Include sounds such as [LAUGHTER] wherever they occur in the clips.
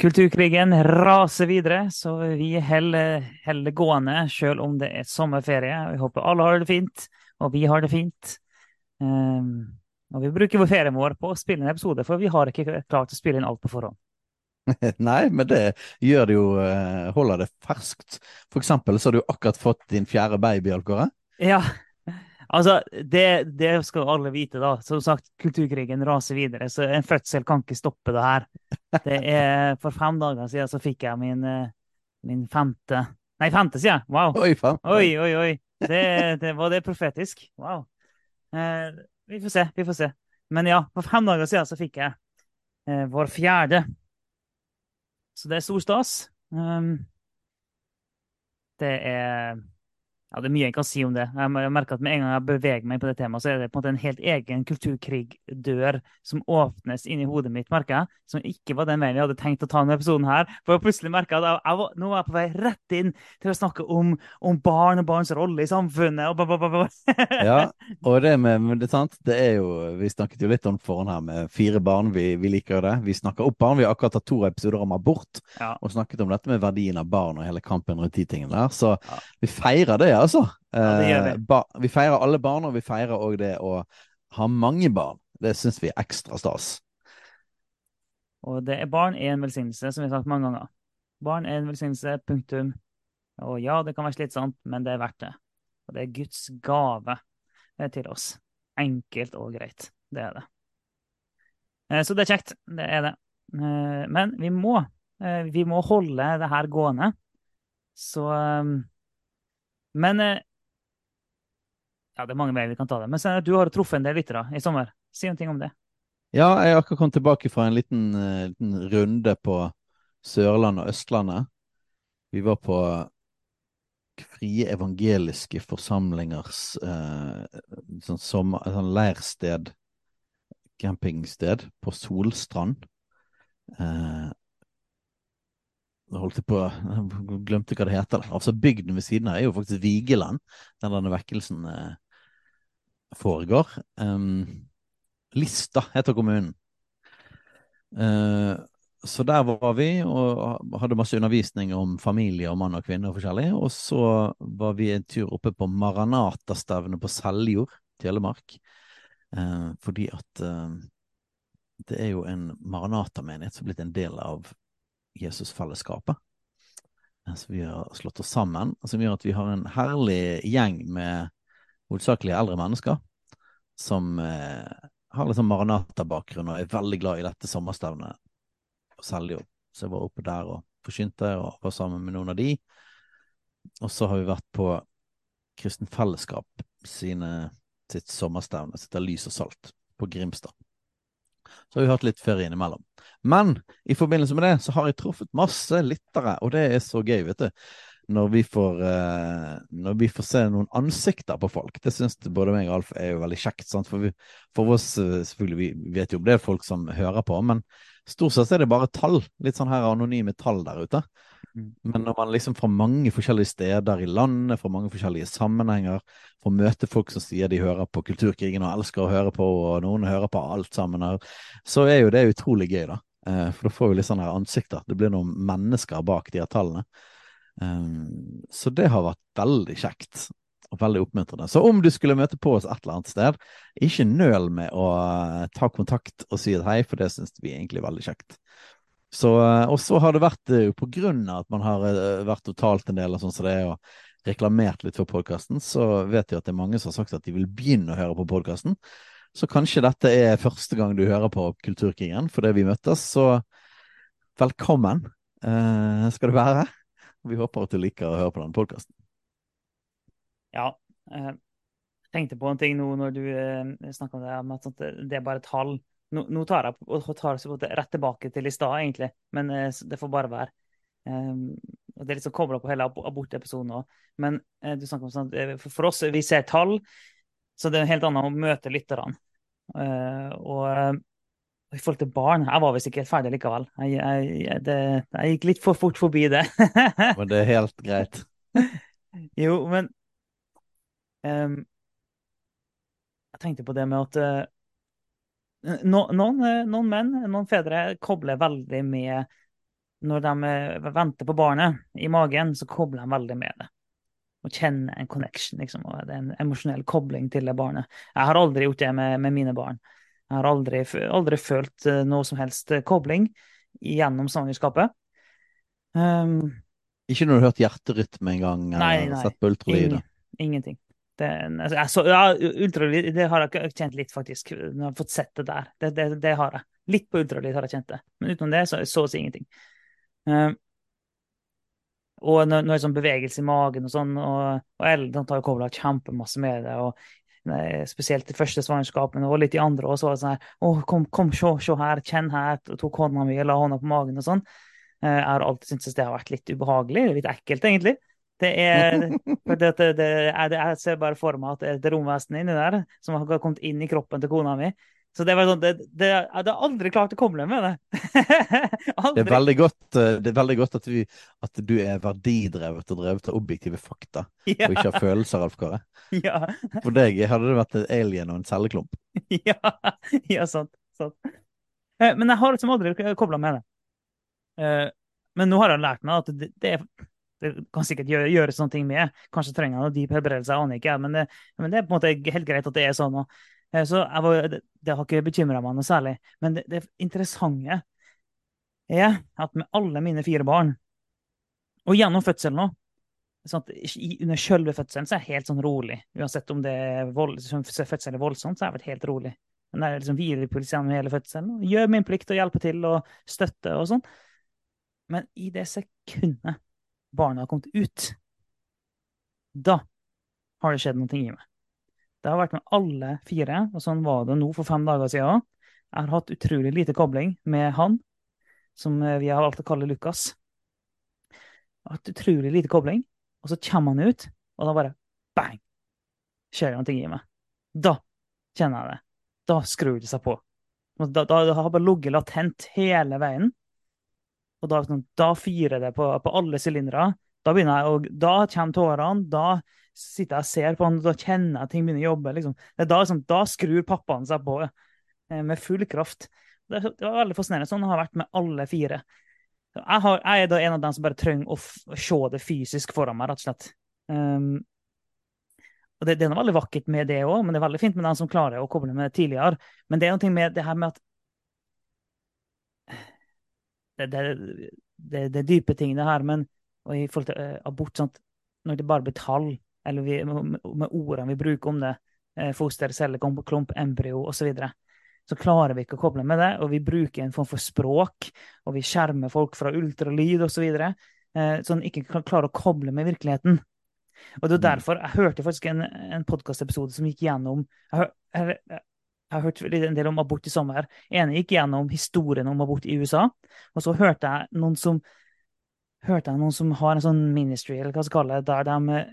Kulturkrigen raser videre, så vi holder det gående selv om det er sommerferie. Vi håper alle har det fint, og vi har det fint. Um, og vi bruker vår ferien vår på å spille en episode, for vi har ikke klart å spille inn alt på forhånd. [LAUGHS] Nei, men det gjør det jo eh, Holder det ferskt. For eksempel så har du akkurat fått din fjerde baby, Alkåre. Ja, altså det, det skal jo alle vite, da. Som sagt, kulturkrigen raser videre, så en fødsel kan ikke stoppe det her. Det er, For fem dager siden så fikk jeg min, eh, min femte Nei, femte, sier jeg. Wow. Oi. Oi, oi, oi. Det, det var det profetisk. Wow. Eh, vi får se, vi får se. Men ja, for fem dager siden så fikk jeg eh, vår fjerde. Så det er stor stas. Um, det er ja, det er mye jeg kan si om det. Jeg merker at Med en gang jeg beveger meg på det temaet, så er det på en måte en helt egen kulturkrigdør som åpnes inni hodet mitt, merker jeg. Som ikke var den veien jeg hadde tenkt å ta denne episoden her. For jeg plutselig merka at jeg, jeg var, nå er jeg på vei rett inn til å snakke om, om barn og barns rolle i samfunnet. Og. Ja, [LAUGHS] og det med det, er sant, det er jo Vi snakket jo litt om forhånd her med fire barn. Vi, vi liker det. Vi snakker opp barn. Vi har akkurat hatt to episoder om abort Ja. og snakket om dette med verdien av barn og hele kampen rundt de tingene der. Så Ja. vi feirer det, altså. Ja, det gjør vi. Eh, ba, vi feirer alle barn, og vi feirer òg det å ha mange barn. Det syns vi er ekstra stas. Og det er barn er en velsignelse, som vi har sagt mange ganger. Barn er en velsignelse, punktum. Og ja, det kan være slitsomt, men det er verdt det. Og det er Guds gave eh, til oss. Enkelt og greit. Det er det. Eh, Så det er kjekt. Det er det. Men vi må, vi må holde det her gående. Så Men eh, Ja, det er mange veier vi kan ta det. Men Steinar, du har truffet en del lyttere i sommer. Si noen ting om det. Ja, jeg har akkurat kommet tilbake fra en liten, eh, liten runde på Sørlandet og Østlandet. Vi var på Frie evangeliske forsamlingers eh, sånn, sommer, sånn leirsted, campingsted, på Solstrand. Eh, holdt jeg på [LAUGHS] Glemte hva det heter. Altså Bygden ved siden av er jo faktisk Vigeland, der denne vekkelsen eh, foregår. Um, Lista heter kommunen. Uh, så der var vi og hadde masse undervisning om familie og mann og kvinne og forskjellig. Og så var vi en tur oppe på Maranata-stevnet på Seljord, Telemark. Eh, fordi at eh, det er jo en Maranata-menighet som er blitt en del av Jesusfellesskapet. Som vi har slått oss sammen, som gjør at vi har en herlig gjeng med hovedsakelig eldre mennesker som eh, har liksom Maranata-bakgrunn og er veldig glad i dette sommerstevnet på Seljord. Så jeg var oppe der og forkynte og var sammen med noen av de. Og så har vi vært på Kristen Fellesskap sine, sitt sommerstevne, sitt av Lys og Salt, på Grimstad. Så har vi hatt litt ferie innimellom. Men i forbindelse med det så har jeg truffet masse lyttere, og det er så gøy, vet du. Når vi får, eh, når vi får se noen ansikter på folk. Det syns både meg og Alf er jo veldig kjekt. Sant? For, vi, for oss, eh, selvfølgelig, vi vet jo om det er folk som hører på, men stort sett er det bare tall. Litt sånn her anonyme tall der ute. Mm. Men når man liksom fra mange forskjellige steder i landet, fra mange forskjellige sammenhenger, får møte folk som sier de hører på Kulturkrigen og elsker å høre på, og noen hører på alt sammen, her, så er jo det utrolig gøy, da. Eh, For da får vi litt sånne her ansikter. Det blir noen mennesker bak de her tallene. Um, så det har vært veldig kjekt og veldig oppmuntrende. Så om du skulle møte på oss et eller annet sted, ikke nøl med å eh, ta kontakt og si et hei, for det syns vi er egentlig veldig kjekt. Så, eh, og så har det vært eh, på grunn av at man har vært vært totalt en del og sånn som det er, og reklamert litt for podkasten, så vet jeg at det er mange som har sagt at de vil begynne å høre på podkasten. Så kanskje dette er første gang du hører på Kulturkrigen fordi vi møttes, så velkommen eh, skal du være. Vi håper at du liker å høre på denne podkasten. Ja. eh, Jeg tenkte på en ting nå når du eh, snakka om det, om at det er bare tall. Nå, nå tar jeg og tar så rett tilbake til i stad, egentlig, men eh, det får bare være. Og det er liksom kobla på hele abortepisoden òg. Men eh, du snakker om sånn, eh, for oss, vi ser tall, så det er en helt annet å møte lytterne. Uh, og uh, i forhold til barn Jeg var visst ikke helt ferdig likevel. Jeg, jeg, det, jeg, gikk litt for fort forbi det. [LAUGHS] men det er helt greit. jo, men um, Jeg tenkte på det med at uh, no, noen, noen, menn, noen fedre, kobler veldig med Når de venter på barnet i magen, så kobler de veldig med det å kjenne en connection, liksom, og det er en emosjonell kobling til det barnet. Jeg har aldri gjort det med, med mine barn. Jeg har aldri, aldri, følt eh, noe som helst eh, kobling gjennom svangerskapet. Um, ikke når du har hørt hjerterytme en gang, nei, nei, sett på ultralyd? Ingen, ingenting. Det, altså, ja, ultralyd det har jeg kjent litt, faktisk. Når jeg har fått sett det der. Det, det, det har jeg. Litt på ultralyd har jeg kjent det. Men utenom det, så, så å si ingenting. Um, og noe, er sånn bevegelse i magen og sånn, og, og Ellen har jo kobla kjempemasse med det. og nei, Spesielt i første svangerskapet, og litt i andre. Og sånn her Å, kom, kom, se, se her, kjenn her. Og tok hånda mi og la hånda på magen og sånn. Eh, jeg har alltid syntes det har vært litt ubehagelig, litt ekkelt, egentlig. Det er, det, det, det, jeg ser bare for meg at det er et romvesen inni der som har kommet inn i kroppen til kona mi. Så det var sånn, det, det, jeg hadde aldri klart å komme med det. [LAUGHS] det, er veldig godt, eh, det er veldig godt at, vi, at du er verdidrevet og drevet av objektive fakta, ja. og ikke har følelser, Alf Kåre. [LAUGHS] Ja. For deg hadde det vært en alien og en celleklump. [LAUGHS] ja, ja sant, sant. Eh, men jeg har liksom aldri kobla med det. Eh, men nå har jeg lært meg at det, det, det kan sikkert gjøre, gjøre, sånne ting med. Kanskje trenger jeg noe dyp helbredelse, jeg aner ikke. Men det, men det er på en måte helt greit at det er sånn. Og, så var, det, det, har ikke bekymra meg noe særlig. Men det, det, interessante er at med alle mine fire barn, og gjennom fødselen òg sånn Under selve fødselen så er jeg helt sånn rolig. Uansett om det er vold, fødsel er voldsomt, så har jeg vært helt rolig. Men det er liksom hvilepuls gjennom hele fødselen. Gjør min plikt og hjelper til og støtte og sånn. Men i det sekundet barna har kommet ut, da har det skjedd noe i meg. Det har vært med alle fire, og sånn var det nå for fem dager siden. Jeg har hatt utrolig lite kobling med han, som vi har valgt å kalle Lukas. Jeg har hatt utrolig lite kobling, og så kommer han ut, og da bare bang! skjer det noe i meg. Da kjenner jeg det. Da skrur det seg på. Da, da, da har bare ligget latent hele veien. Og da, da fyrer det på, på alle sylindere. Da begynner jeg, og da kommer tårene. Da sitter jeg og ser på han, og da kjenner jeg ting begynner å jobbe. Liksom. Da, liksom, da, skrur pappaen seg på eh, med full kraft. Det, det, var veldig fascinerende. Sånn har jeg vært med alle fire. Jeg, har, jeg, er da en av dem som bare trenger å se det fysisk foran meg, rett og slett. Um, og det, det, er noe veldig vakkert med det òg, men det er veldig fint med dem som klarer å koble med det tidligere. Men det er noe med det her med at det, det, det, er dype ting, det her, men og i forhold til uh, abort sånn Når det bare blir tall, eller vi, med, ordene vi bruker om det, uh, foster, celle, klump, embryo osv., så, videre, så klarer vi ikke å koble med det. Og vi bruker en form for språk, og vi skjermer folk fra ultralyd osv., så, videre, uh, så en ikke klarer å koble med virkeligheten. Og det er mm. derfor Jeg hørte faktisk en, en podkastepisode som gikk gjennom jeg, jeg, jeg, jeg har hørt en del om abort i sommer. En gikk gjennom historien om abort i USA. Og så hørte jeg noen som hørte jeg noen som har en sånn ministry, eller hva skal kalle det, der de eh,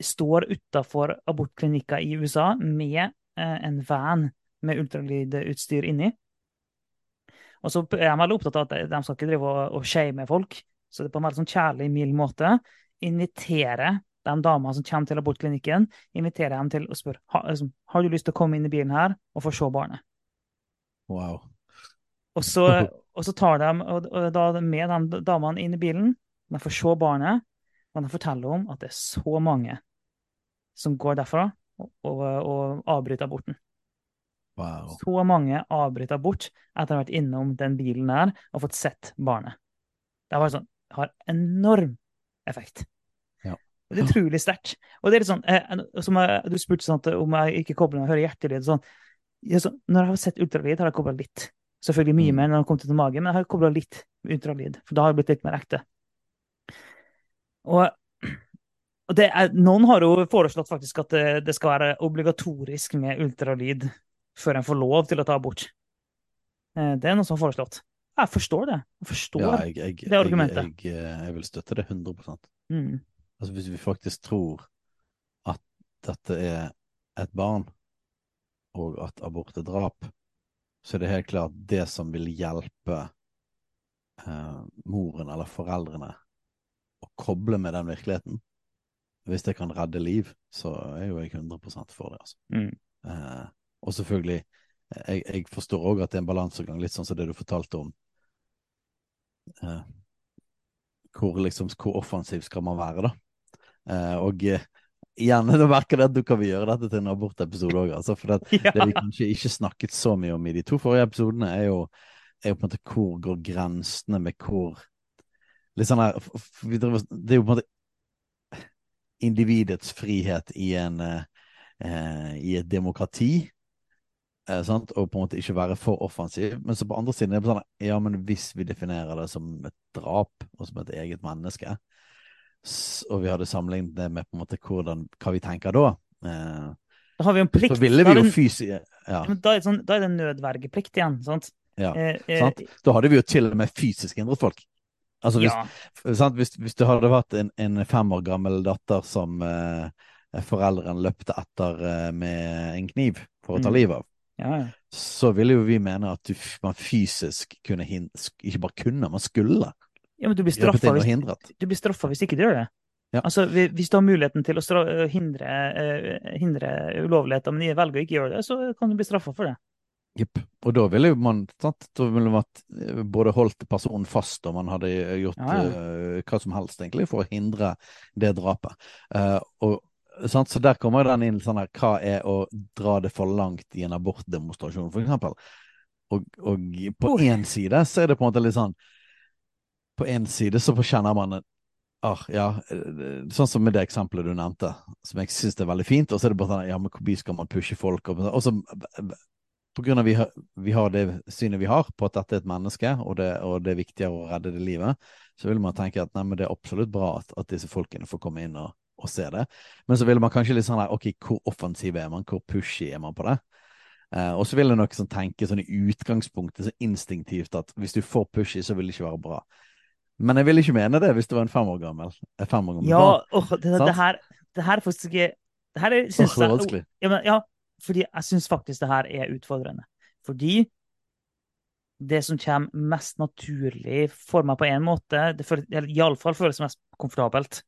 står utafor abortklinikker i USA med eh, en van med ultralydutstyr inni. Og så er de veldig opptatt av at de skal ikke drive og, og shame folk. Så det er på en veldig sånn kjærlig, mild måte invitere de damene som kommer til abortklinikken, inviterer dem til å spørre har, liksom, har du lyst til å komme inn i bilen her og få se barnet. Wow. Og så, [LAUGHS] og så tar de og, og da med de damene inn i bilen, de får se barnet, og han forteller om at det er så mange som går derfra og, og, og avbryter aborten. Wow. Så mange avbryter abort etter å ha vært innom den bilen der og fått sett barnet. Det har, sånn, har enorm effekt. Ja. Det er utrolig sterkt. Og det er litt sånn, eh, som jeg, Du spurte sånn om jeg ikke kobler og hører hjertelyd. Sånn, så, når jeg har sett ultralyd, har jeg kobla litt. Selvfølgelig mye mm. mer når det kom til magen, men jeg har kobla litt ultralyd. For da har det blitt litt mer ekte. Og, og er, noen har jo foreslått faktisk at det, det, skal være obligatorisk med ultralyd før en får lov til å ta abort. Eh, det er noe som har foreslått. jeg forstår det. Jeg forstår Ja, jeg, jeg, det argumentet. Jeg, eh, jeg vil støtte det 100% Mm. Altså Hvis vi faktisk tror at dette er et barn, og at abort er drap, så er det helt klart det som vil hjelpe eh, moren eller foreldrene koble med den virkeligheten. Hvis det kan redde liv, så er jo jeg 100 for det. altså. Mm. Eh, og selvfølgelig, jeg, jeg forstår òg at det er en balansegang, litt sånn som det du fortalte om. Eh, hvor, liksom, hvor offensiv skal man være, da? Eh, og eh, igjen, [LAUGHS] da merker det at du kan vi gjøre dette til en abortepisode òg, altså. For det, [LAUGHS] Ja. det vi kanskje ikke snakket så mye om i de to forrige episodene, er jo, er jo på en måte hvor går grensene med hvor Litt sånn her driver- Det er jo på en måte individets frihet i en eh, eh, i et demokrati. Eh, sant? Og på en måte ikke være for offensiv. Men så på andre siden er det sånn Ja, men hvis vi definerer det som et drap, og som et eget menneske, og vi hadde sammenlignet det med på en måte hvordan, hva vi tenker da, eh, Da har vi jo en plikt. så ville vi jo fysi... fysisk ja, Men da er det, sånn, da er det nødvergeplikt igjen, sant? ja, Eh, eh, sant? Da hadde vi jo til og med fysisk hindret folk. Altså hvis, ja. Hvis, hvis det hadde vært en, en fem år gammel datter som eh, foreldrene løpte etter eh, med en kniv for å ta Mm. livet av, ja, ja. så ville jo vi mene at du, man fysisk kunne Ikke bare kunne, man skulle ja, men du blir straffa hvis, du blir straffa hvis ikke du gjør det. Ja. Altså, Hvis du har muligheten til å hindre, eh, hindre ulovligheter, men velger å ikke gjøre det, så kan du bli straffa for det. Jepp. Og da ville man sant? Da ville man eh, både holdt personen fast, og man hadde gjort Ja, ja. Uh, hva som helst, egentlig, for å hindre det drapet. Uh, og, sant? Så der kommer den inn sånn her Hva er å dra det for langt i en abortdemonstrasjon, eksempel? Og, og på én side så er det på en måte litt sånn På én side så kjenner man Ah, ja, sånn som med det eksempelet du nevnte, som jeg syns er veldig fint. Og så er det bare sånn Ja, men hvor mye skal man pushe folk? Og så på grunn av vi, har- vi har det synet vi har på at dette er et menneske, og det, og det er viktigere å redde det livet, så vil man tenke at nei, det er absolutt bra at, at disse folkene får komme inn og, og se det. Men så vil man kanskje litt sånn der, ok, hvor offensiv er man, hvor pushy er man på det? Eh, og så vil jeg nok sånn tenke sånn i utgangspunktet så instinktivt at hvis du får pushy, så vil det ikke være bra. Men jeg vil ikke mene det hvis du var en fem år gammel. Fem år gammel Ja, barn. åh, det, det, her, det her er faktisk ikke det her er, er jeg, ja, men, ja, fordi jeg syns faktisk det her er utfordrende. Fordi det som kommer mest naturlig for meg på en måte, det eller iallfall føles mest komfortabelt,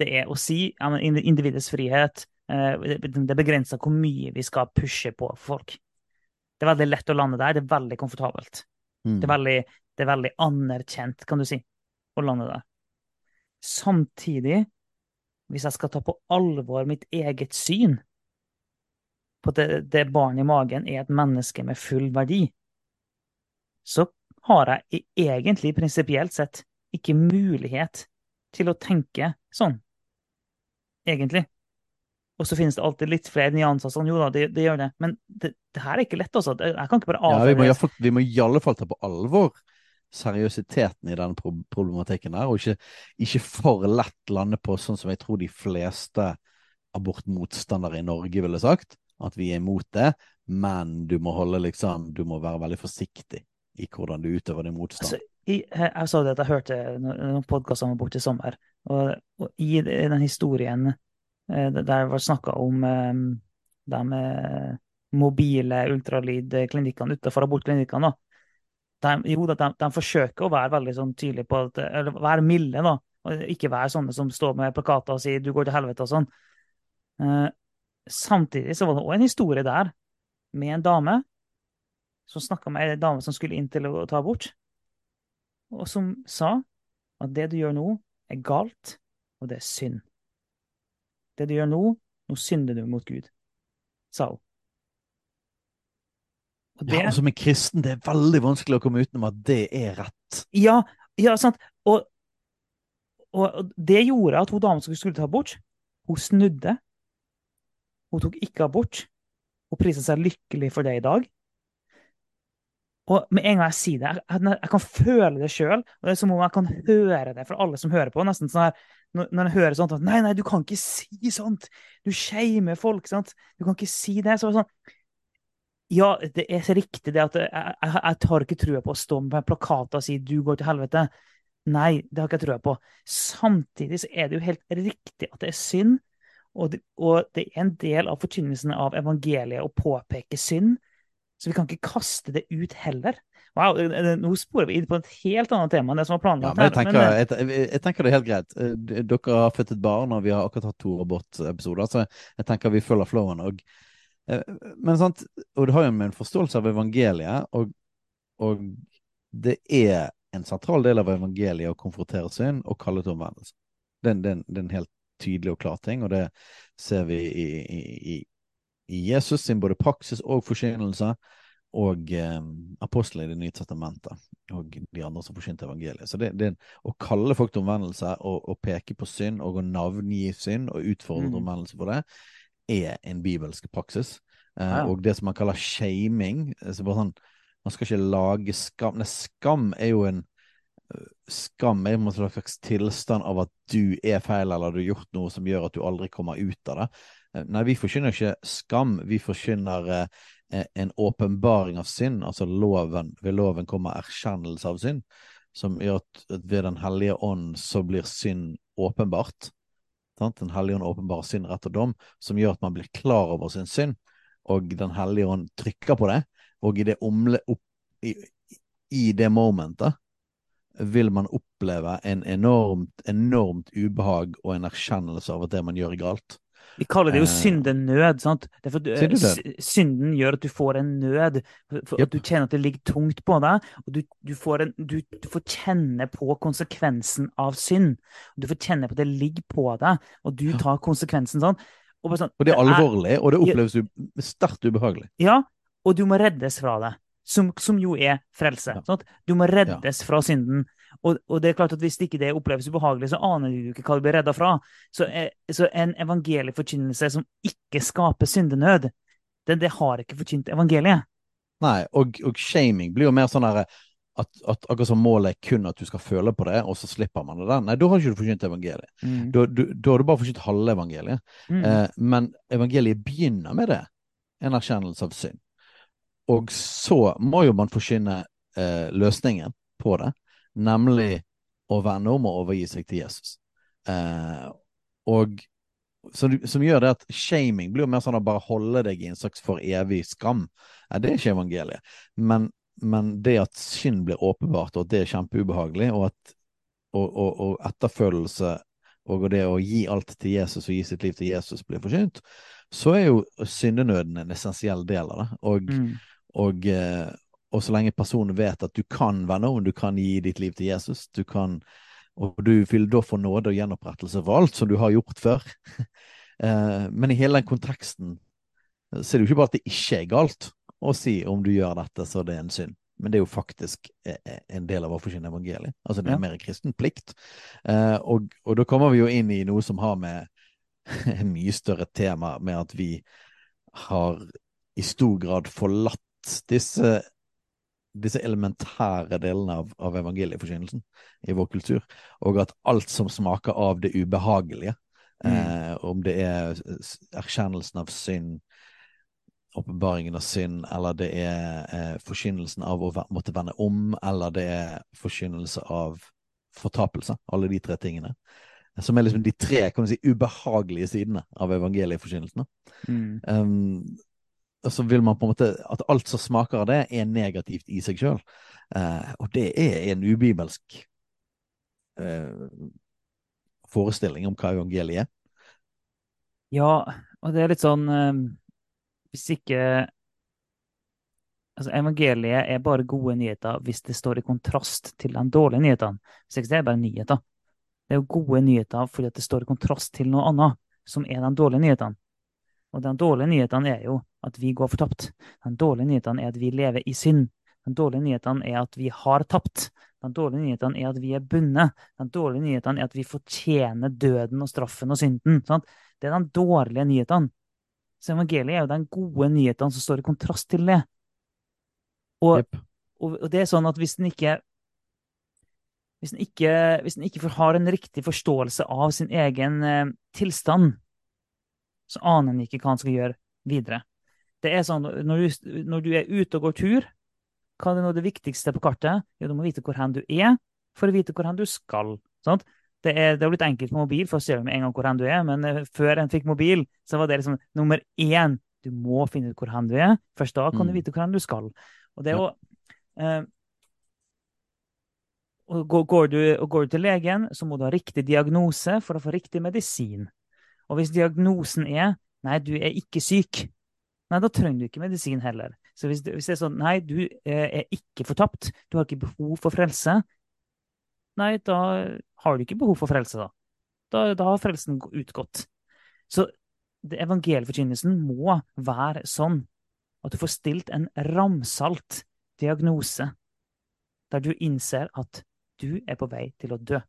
det er å si ja, individets frihet. eh, Det det begrenser hvor mye vi skal pushe på folk. Det er veldig lett å lande der. Det er veldig komfortabelt. Mm. Det er veldig, det er veldig anerkjent, kan du si, å lande der. Samtidig, hvis jeg skal ta på alvor mitt eget syn på at det, det barnet i magen er et menneske med full verdi, så har jeg egentlig prinsipielt sett ikke mulighet til å tenke sånn. Egentlig. Og så finnes det alltid litt flere nyanser. Sånn, jo da, det, det gjør det. Men det, det her er ikke lett, altså. Jeg kan ikke bare Ja, vi alle fall- vi må i alle fall ta på alvor seriøsiteten i denne problematikken her, og ikke, ikke for lett lande på sånn som jeg tror de fleste abortmotstandere i Norge ville sagt, at vi er imot det, men du må holde liksom, du må være veldig forsiktig i hvordan du utøver din motstand. Altså, jeg, jeg sa det at jeg hørte no- noen podkaster om abort i sommer, og, og i den historien eh, der det var snakka om eh, de eh, mobile ultralydklinikkene utenfor abortklinikkene. De, jo, de, de forsøker å være veldig sånn tydelige på at, eller være milde, da. Ikke være sånne som står med plakater og sier 'du går til helvete' og sånn. Samtidig så var det òg en historie der med en dame som snakka med ei dame som skulle inn til å ta abort og som sa at det du gjør nå, er galt, og det er synd. Det du gjør nå, nå synder du mot Gud, sa hun. Og det, Ja, og som en kristen, det er veldig vanskelig å komme utenom at det er rett. ja, ja, sant. Og, og, det gjorde at hun damen som skulle ta abort, hun snudde. Hun tok ikke abort. Hun priser seg lykkelig for det i dag. Og med en gang jeg sier det, jeg, jeg, jeg kan føle det sjøl. Det er som om jeg kan høre det fra alle som hører på. nesten sånn her, Når, når jeg hører sånt at Nei, nei, du kan ikke si sånt! Du shamer folk, sant? Du kan ikke si det. Så sånn Ja, det er riktig det at jeg, jeg, jeg tar ikke trua på å stå med plakater og si 'du går til helvete'. Nei, det har ikke jeg trua på. Samtidig så er det jo helt riktig at det er synd, og det, og det er en del av forkynnelsen av evangeliet å påpeke synd. Så vi kan ikke kaste det ut heller. Wow, Nå sporer vi inn på et helt annet tema enn det som var planlagt. Ja, men jeg tenker, men, jeg, jeg, tenker, det er helt greit. Eh, dere har født et barn, og vi har akkurat hatt to abortepisoder, så jeg tenker vi følger flowen. Eh, men sant, og det har jo med en forståelse av evangeliet, og, og, det er en sentral del av evangeliet å konfrontere synd og kalle til omvendelse. Det, er en helt tydelig og klar ting, og det ser vi i, i, i Jesus sin både praksis og forkynnelse, og eh, apostlene i Det nye testamentet, og de andre som forsynte evangeliet. Så det, det å kalle folk til omvendelse, og, og, peke på synd, og å navngi synd, og utfordre mm. omvendelse på det, er en bibelsk praksis. Eh, ja. Og det som man kaller shaming altså sånn, Man skal ikke lage skam Nei, skam er jo en eh, Skam er en slags tilstand av at du er feil, eller du har gjort noe som gjør at du aldri kommer ut av det. Eh, nei, vi forkynner ikke skam, vi forkynner eh, en åpenbaring av synd. Altså loven, ved loven kommer erkjennelse av synd, som gjør at ved Den hellige ånd så blir synd åpenbart. Den hellige ånd åpenbarer synd, rett og dom, som gjør at man blir klar over sin synd, og Den hellige ånd trykker på det, og i det, omle, opp, i, i det momentet vil man oppleve en enormt, enormt ubehag og en erkjennelse av at det man gjør, er galt. Vi kaller det jo synden syndenød. sant? Synden, synden gjør at du får en nød. For yep. At du kjenner at det ligger tungt på deg. og Du, du, får, en, du, du får, kjenne på konsekvensen av synd. Du får kjenne på at det ligger på deg, og du tar konsekvensen sånn. Og, sånn, og det er alvorlig, og det oppleves sterkt ubehagelig. Ja, og du må reddes fra det. Som, som jo er frelse. Ja. Du må reddes ja. fra synden. Og, og, det er klart at Hvis ikke det oppleves ubehagelig, så aner du ikke hva du blir redda fra. Så, eh, så en evangelieforkynnelse som ikke skaper syndenød, det, det har ikke forkynt evangeliet. Nei, og, og, shaming blir jo mer sånn at, at akkurat som målet er kun at du skal føle på det, og så slipper man det der. Nei, da har ikke du forkynt evangeliet. Mm. Da, du, da, har du bare forkynt halve evangeliet. Mm. Eh, men evangeliet begynner med det. En erkjennelse av synd. Og så må jo man forsyne eh, løsningen på det nemlig å vende om og overgi seg til Jesus. Eh, og som, som, gjør det at shaming blir jo mer sånn å bare holde deg i en slags for evig skam. Eh, det er ikke evangeliet. Men, men, det at synd blir åpenbart, og at det er kjempeubehagelig, og, at, og, og, og, etterfølgelse og det å gi alt til Jesus og gi sitt liv til Jesus blir forsynt, så er jo syndenøden en essensiell del av det. Og, mm. Og, eh, og så lenge personen vet at du kan vende om, du kan gi ditt liv til Jesus, du kan og du vil da få nåde og gjenopprettelse for alt som du har gjort før. [LAUGHS] Eh, men i hele den konteksten så er det jo ikke bare at det ikke er galt å si om du gjør dette, så det er en synd. Men det er jo faktisk eh, en del av å forsyne evangeliet. Altså det er mer kristen plikt. Eh, og, og da kommer vi jo inn i noe som har med [LAUGHS] en mye større tema, med at vi har i stor grad forlatt disse disse elementære delene av, av evangelieforkynnelsen i vår kultur, og at alt som smaker av det ubehagelige, mm. eh, om det er erkjennelsen av synd, åpenbaringen av synd, eller det er eh, forkynnelsen av å måtte vende om, eller det er forkynnelse av fortapelse, alle de tre tingene. Som er liksom de tre kan du si, ubehagelige sidene av evangelieforkynnelsen. Mm. Um, så vil man på en måte at alt som smaker av det, er negativt i seg sjøl. Eh, og det er en ubibelsk eh, forestilling om hva evangeliet er. Ja, og det er litt sånn eh, Hvis ikke Altså, evangeliet er bare gode nyheter hvis det står i kontrast til de dårlige nyhetene. Hvis ikke det er bare nyheter. Det er jo gode nyheter fordi det står i kontrast til noe annet, som er de dårlige nyhetene. Og de dårlige nyhetene er jo at vi går fortapt. Den dårlige nyheten er at vi lever i synd. Den dårlige nyheten er at vi har tapt. Den dårlige nyheten er at vi er bundet. Den dårlige nyheten er at vi fortjener døden og straffen og synden. Sant? Det er den dårlige nyheten. Så evangeliet er jo den gode nyheten som står i kontrast til det. Og, yep. og, og det er sånn at hvis en ikke hvis en ikke, hvis en ikke har en riktig forståelse av sin egen eh, tilstand, så aner en ikke hva en skal gjøre videre. Det er sånn, når du, når du er ute og går tur, hva er noe det viktigste på kartet? Jo, du må vite hvor hen du er for å vite hvor hen du skal. Sant? Det er, det er blitt enkelt med mobil, for å se med en gang hvor hen du er, men uh, før en fikk mobil, så var det liksom nummer én. Du må finne ut hvor hen du er. Først da kan mm. du vite hvor hen du skal. Og det er jo... og går, går, du, og går du til legen, så må du ha riktig diagnose for å få riktig medisin. Og hvis diagnosen er nei, du er ikke syk, nei, da trenger du ikke medisin heller. Så hvis, hvis det er sånn nei, du er ikke fortapt, du har ikke behov for frelse, nei, da har du ikke behov for frelse, da. Da, da har frelsen utgått. Så evangelieforkynnelsen må være sånn at du får stilt en ramsalt diagnose der du innser at du er på vei til å dø.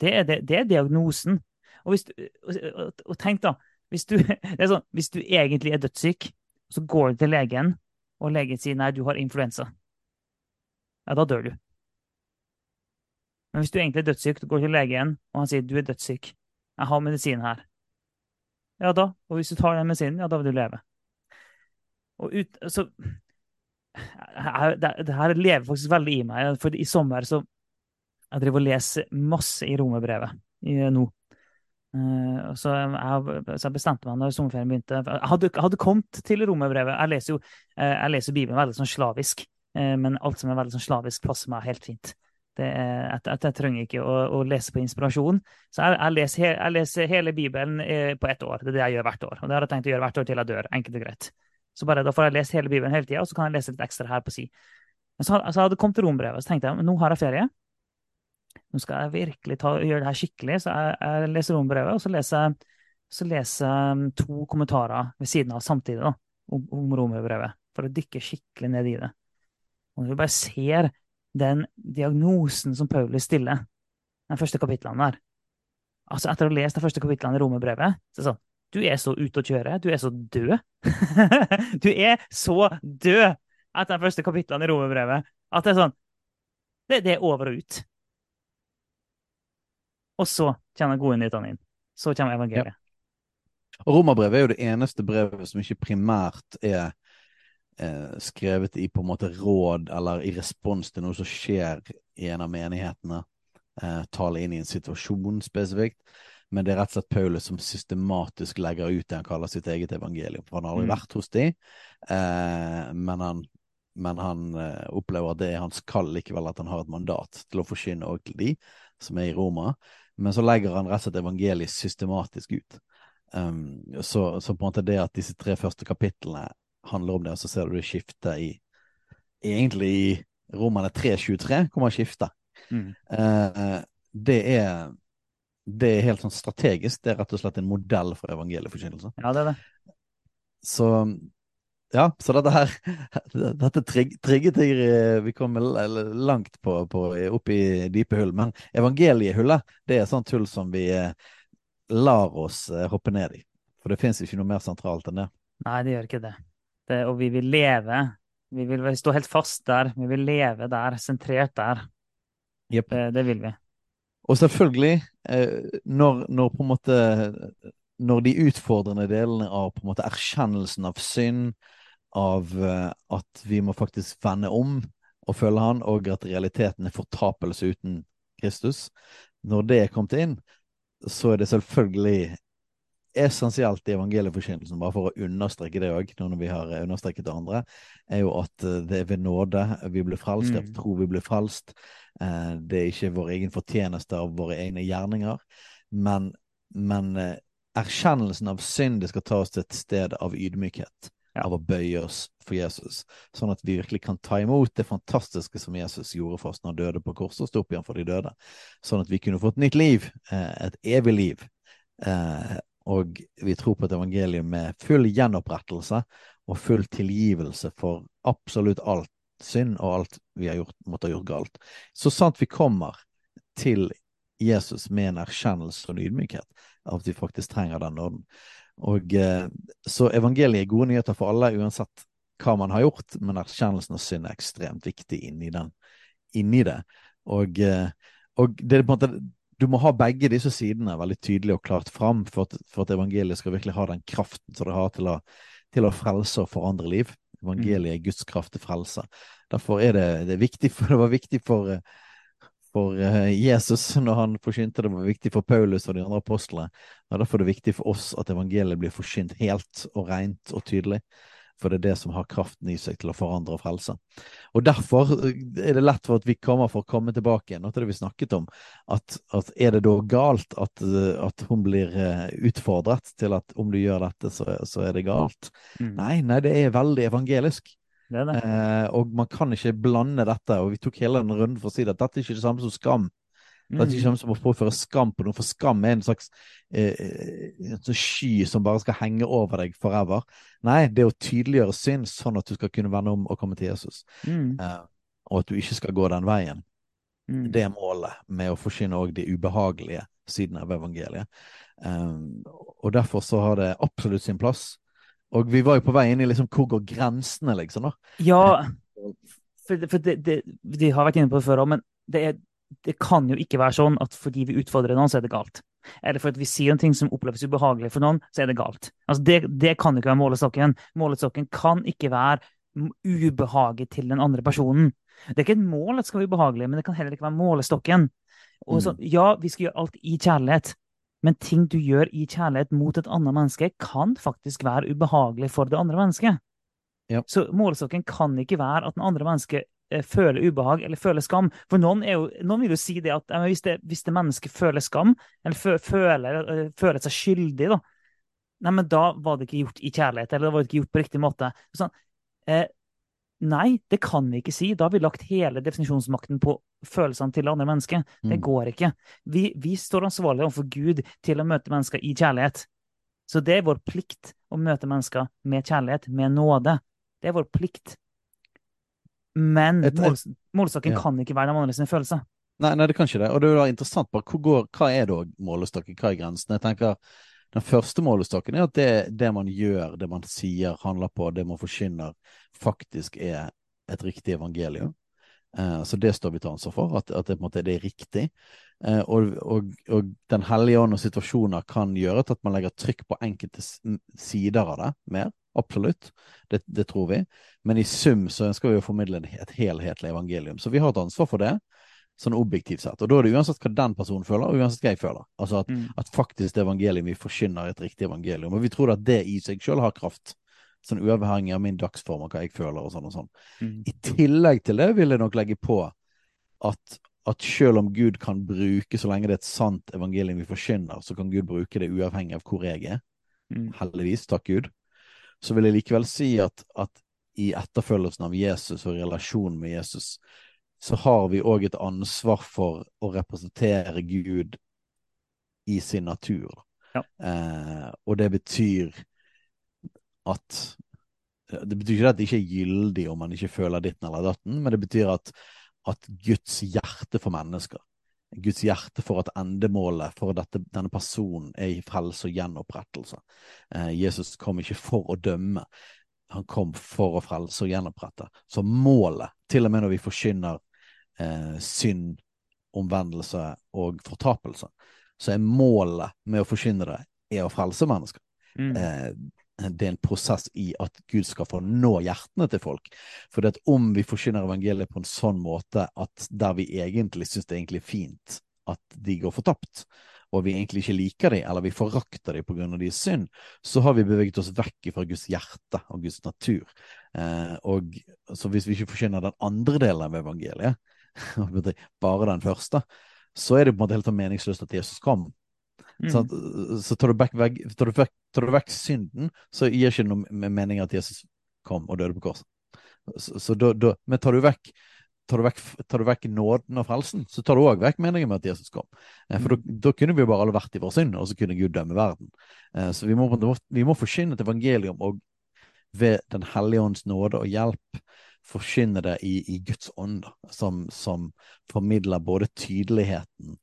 Det er, det, det er diagnosen. Og, hvis, og, og, tenk, da. Hvis du, [LAUGHS] sånn, hvis du, egentlig er dødssyk, så går du til legen, og legen sier nei, du har influensa. Ja, da dør du. Men hvis du egentlig er dødssyk, du går til legen, og han sier du er dødssyk. Jeg har medisin her. Ja da. Og hvis du tar den medisinen, ja, da vil du leve. Og ut, så det, her lever faktisk veldig i meg. For i sommer så jeg driver og leser masse i romerbrevet nå. Uh, så, jeg, så jeg bestemte meg når sommerferien begynte. Jeg hadde, hadde kommet til romerbrevet. Jeg leser jo uh, jeg leser Bibelen veldig sånn slavisk, men alt som er veldig sånn slavisk, passer meg helt fint. Det er, at, at jeg trenger ikke å, å, lese på inspirasjon. Så jeg, jeg, leser, jeg leser, hele Bibelen på ett år. Det er det jeg gjør hvert år. Og det har jeg tenkt å gjøre hvert år til jeg dør. Enkelt og greit. Så bare, da får jeg lest hele Bibelen hele tida, og så kan jeg lese litt ekstra her på si. Men så, altså, jeg hadde kommet til rombrevet, så tenkte jeg nå har jeg ferie. Nå skal jeg virkelig ta, gjøre det her skikkelig. Så jeg, jeg leser rombrevet, og så leser jeg så leser jeg um, to kommentarer ved siden av samtidig da, om, om romerbrevet, for å dykke skikkelig ned i det. Og når du bare ser den diagnosen som Paulus stiller, den første kapitlene der Altså Etter å ha lest de første kapitlene i romerbrevet, så er det sånn du er så ute å kjøre. Du er så død. [LAUGHS] du er så død etter de første kapitlene i romerbrevet at det er sånn det, det, er over og ut. Og så kommer gode nyhetene inn. Så kommer evangeliet. Ja. Og Romerbrevet er jo det eneste brevet som ikke primært er eh, skrevet i på en måte råd eller i respons til noe som skjer i en av menighetene. Eh, tale inn i en situasjon spesifikt men det er rett og slett Paulus som systematisk legger ut det han kaller sitt eget evangelium. For han har aldri mm. vært hos dem, eh, men han, men han eh, opplever at det er hans kall likevel, at han har et mandat til å forkynne òg til de som er i Roma. Men så legger han rett og slett evangeliet systematisk ut. Um, så, så, på en måte det at disse tre første kapitlene handler om det, og så ser du det skifte i Egentlig i Romerne 3.23 kommer skiftet. Mm. Uh, det er det er helt sånn strategisk. Det er rett og slett en modell for evangelieforkynnelse. Ja, det er det. Så ja, så dette her [LAUGHS] Dette trigget jeg Vi kommer langt på, på, opp i dype hull. Men evangeliehullet, det er sånt hull som vi eh, lar oss eh, hoppe ned i. For det fins ikke noe mer sentralt enn det. Nei, det gjør ikke det. det og vi vil leve. Vi vil stå helt fast der. Vi vil leve der, sentrert der. Yep. Det, det vil vi. Og selvfølgelig, eh, når, når, på en måte Når de utfordrende delene av på en måte erkjennelsen av synd, av eh, at vi må faktisk vende om og følge Han, og at realiteten er fortapelse uten Kristus Når det er kommet inn, så er det selvfølgelig essensielt i evangelieforkynnelsen, bare for å understreke det òg, når vi har understreket det andre, er jo at eh, det er ved nåde vi blir frelst, det tror mm. vi blir frelst. Eh, det er ikke vår egen fortjeneste av våre egne gjerninger, men, men eh, erkjennelsen av synd det skal ta oss til et sted av ydmykhet. Av å bøye oss for Jesus, sånn at vi virkelig kan ta imot det fantastiske som Jesus gjorde for oss når han døde på korset og sto opp igjen for de døde. Sånn at vi kunne fått nytt liv, et evig liv. Og vi tror på et evangelium med full gjenopprettelse og full tilgivelse for absolutt alt synd og alt vi har gjort, måtte ha gjort galt. Så sant vi kommer til Jesus med en erkjennelse og en ydmykhet av at vi faktisk trenger den nåden. Og eh, Så evangeliet er gode nyheter for alle, uansett hva man har gjort, men erkjennelsen av synd er ekstremt viktig inni, den, inni det. Og, eh, og det er på en måte du må ha begge disse sidene veldig tydelig og klart fram for at, for at evangeliet skal virkelig ha den kraften som det har til å til å frelse og forandre liv. Evangeliet er Guds kraft til frelse. Derfor er det, det, er viktig for, [LAUGHS] det var viktig for, for eh, Jesus [LAUGHS] når han forkynte det, var viktig for Paulus og de andre apostlene. Og derfor er det viktig for oss at evangeliet blir forkynt helt og rent og tydelig. For det er det som har kraften i seg til å forandre og frelse. Og Derfor er det lett for at vi kommer for å komme tilbake igjen til det vi snakket om. At, at er det da galt at, at, hun blir eh, utfordret til at om du gjør dette, så, så er det galt? Mm. Nei, nei, det er veldig evangelisk. Det det. Eh, og man kan ikke blande dette. Og vi tok hele den runden for å si at dette er ikke det samme som skam. Mm. ikke det samme som å påføre skam på noe, for skam er en slags eh, en sånn sky som bare skal henge over deg forever. Nei, det er å tydeliggjøre synd, sånn at du skal kunne vende om og komme til Jesus. Mm. Eh, og at du ikke skal gå den veien. Mm. Det er målet med å forsyne òg de ubehagelige sidene av evangeliet. Um, og derfor så har det absolutt sin plass. Og vi var jo på vei inn i liksom hvor går grensene, liksom. da. Ja, for, for det, det, de har vært inne på det før òg, men det er det kan jo ikke være sånn at fordi vi utfordrer noen, så er det galt. Eller for at vi sier en ting som oppleves ubehagelig for noen, så er det galt. Altså det, det kan ikke være målestokken. Målestokken kan ikke være ubehaget til den andre personen. Det er ikke et mål at det skal være ubehagelig, men det kan heller ikke være målestokken. Så, mm. ja, vi skal gjøre alt i kjærlighet, men ting du gjør i kjærlighet mot et annet menneske, kan faktisk være ubehagelig for det andre mennesket. Ja. Så målestokken kan ikke være at den andre mennesket Eh, føler ubehag eller føler skam. For noen, jo, noen vil jo si det at hvis, det, hvis, det, mennesket føler skam, eller føler, eh, føler, seg skyldig, da, nei, men da var det ikke gjort i kjærlighet, eller da var det ikke gjort på riktig måte. Sånn, eh, nei, det kan vi ikke si. Da har vi lagt hele definisjonsmakten på følelsene til andre mennesker. Det mm. går ikke. Vi, vi står ansvarlige overfor Gud til å møte mennesker i kjærlighet. Så det er vår plikt å møte mennesker med kjærlighet, med nåde. Det er vår plikt. Men målestokken ja. kan ikke være den andre sine følelse. Nei, nei, det kan ikke det. Og det er jo interessant bare, går, hva er da målestokken, hva er grensen? Jeg tenker Den første målestokken er at det, det, man gjør, det man sier, handler på, det man forkynner, faktisk er et riktig evangelium. Eh, så det står vi til ansvar for, at, at det, måte, det, er riktig. Eh, og, og, og, Den hellige ånd og situasjoner kan gjøre at man legger trykk på enkelte sider av det mer. Absolutt, det, det, tror vi. Men i sum så ønsker vi å formidle et helhetlig evangelium. Så vi har et ansvar for det, sånn objektivt sett. Og da er det uansett hva den personen føler, og uansett hva jeg føler. Altså at, mm. at faktisk det evangeliet vi forkynner, er et riktig evangelium. Og vi tror at det i seg sjøl har kraft. Sånn uavhengig av min dagsform og hva jeg føler og sånn og sånn. Mm. I tillegg til det vil jeg nok legge på at at selv om Gud kan bruke, så lenge det er et sant evangelium vi forkynner, så kan Gud bruke det uavhengig av hvor jeg er. Mm. Heldigvis, takk Gud så vil jeg likevel si at, at i etterfølgelsen av Jesus og relasjonen med Jesus, så har vi òg et ansvar for å representere Gud i sin natur. Ja. Eh, og det betyr at Det betyr ikke at det ikke er gyldig om man ikke føler ditten eller datten, men det betyr at, at Guds hjerte for mennesker Guds hjerte for at endemålet for dette, denne personen er i frelse og gjenopprettelse. Eh, Jesus kom ikke for å dømme, han kom for å frelse og gjenopprette. Så målet, til og med når vi forkynner eh, synd, omvendelse og fortapelse, så er målet med å forkynne det er å frelse mennesker. Mm. Eh, det er en prosess i at Gud skal få nå hjertene til folk. For det at om vi forkynner evangeliet på en sånn måte at der vi egentlig syns det er egentlig fint at de går fortapt, og vi egentlig ikke liker dem, eller vi forakter dem pga. deres synd, så har vi beveget oss vekk fra Guds hjerte og Guds natur. Eh, og Så hvis vi ikke forkynner den andre delen av evangeliet, [LAUGHS] bare den første, så er det på en måte helt meningsløst at Jesus kom. Mm. Så, så tar, du vekk, tar, du vekk, tar, du vekk, synden, så gir ikke noe mening at Jesus kom og døde på korset. Så, så da, da, men tar du vekk Tar du, vekk, tar du vekk nåden og frelsen, så tar du òg vekk meningen med at Jesus kom. Eh, for mm. da, kunne vi jo bare alle vært i vår synd, og så kunne Gud dømme verden. Eh, så vi må, vi må forkynne et evangelium, og ved Den hellige ånds nåde og hjelp forkynne det i, i Guds ånd, som, som, formidler både tydeligheten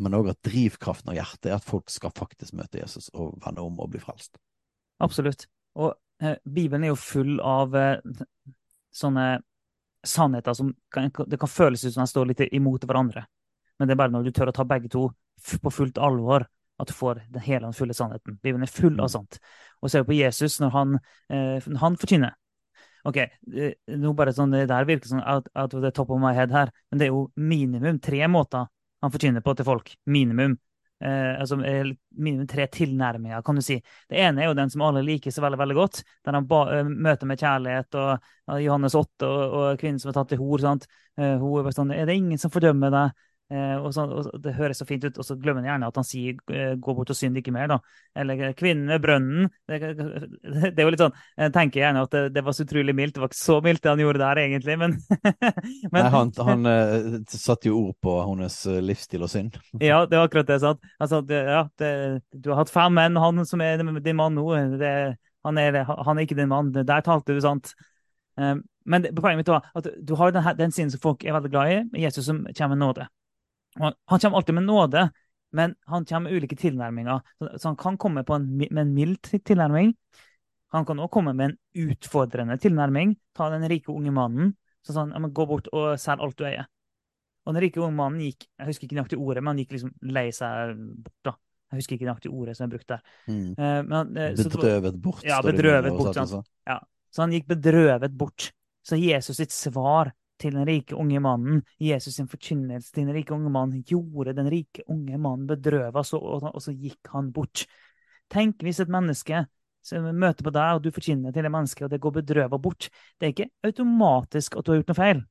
men òg at drivkraften av hjertet er at folk skal faktisk møte Jesus og vende om og bli frelst. Absolutt. Og eh, Bibelen er jo full av eh, sånne sannheter som kan, det kan føles ut som de står litt imot hverandre. Men det er bare når du tør å ta begge to på fullt alvor, at du får den hele og fulle sannheten. Bibelen er full av sant. sånt. Og ser du på Jesus når han, eh, når han forkynner. Ok, nå bare sånn, Det der virker sånn out, out of the top of my head her, men det er jo minimum tre måter han forkynner på til folk. Minimum. Eh, altså eh, minimum tre tilnærminger, kan du si. Det ene er jo den som alle liker så veldig veldig godt, der han ba, eh, møter med kjærlighet og, og Johannes 8 og, og kvinnen som er tatt til hor. sant? Eh, hun er bare sånn Er det ingen som fordømmer deg? Eh, og, så, og Det høres så fint ut, og så glemmer han gjerne at han sier eh, 'gå bort og synd ikke mer'. da. Eller eh, 'kvinnen ved brønnen'. Det, det er jo litt sånn, Jeg tenker gjerne at det, det var så utrolig mildt. Det var ikke så mildt det han gjorde der, egentlig, men, [LAUGHS] men Nei, han, han satte jo ord på hennes livsstil og synd. [LAUGHS] Ja, det var akkurat det. sant? Altså, det, ja, det, du har hatt fem menn, han som er din mann nå, det, han, er, han er ikke din mann. Der talte du sant. Um, men poenget mitt var at du har den, den siden som folk er veldig glad i, Jesus som kommer med nåde. Han han kommer alltid med nåde, men han kommer med ulike tilnærminger. Så, så han kan komme på en, med en mild tilnærming. Han kan også komme med en utfordrende tilnærming. Ta den rike unge mannen. Så sånn, ja, Gå bort og selg alt du eier. Og den rike unge mannen gikk jeg husker ikke nøyaktig ordet, men han gikk liksom lei seg bort. da. Jeg husker ikke nøyaktig ordet som er brukt der. Mm. Eh, men, eh, Bedrøvet bort. Ja, bedrøvet bort, sånn. ja. Så han gikk bedrøvet bort. Så Jesus sitt svar til den rike unge mannen, Jesus sin forkynnelse til den rike unge mannen, gjorde den rike unge mannen bedrøvet, så, og, og så gikk han bort. Tenk hvis et menneske som møter på deg, og du forkynner til et menneske, og det går bedrøvet bort. Det er ikke automatisk at du har gjort noe feil.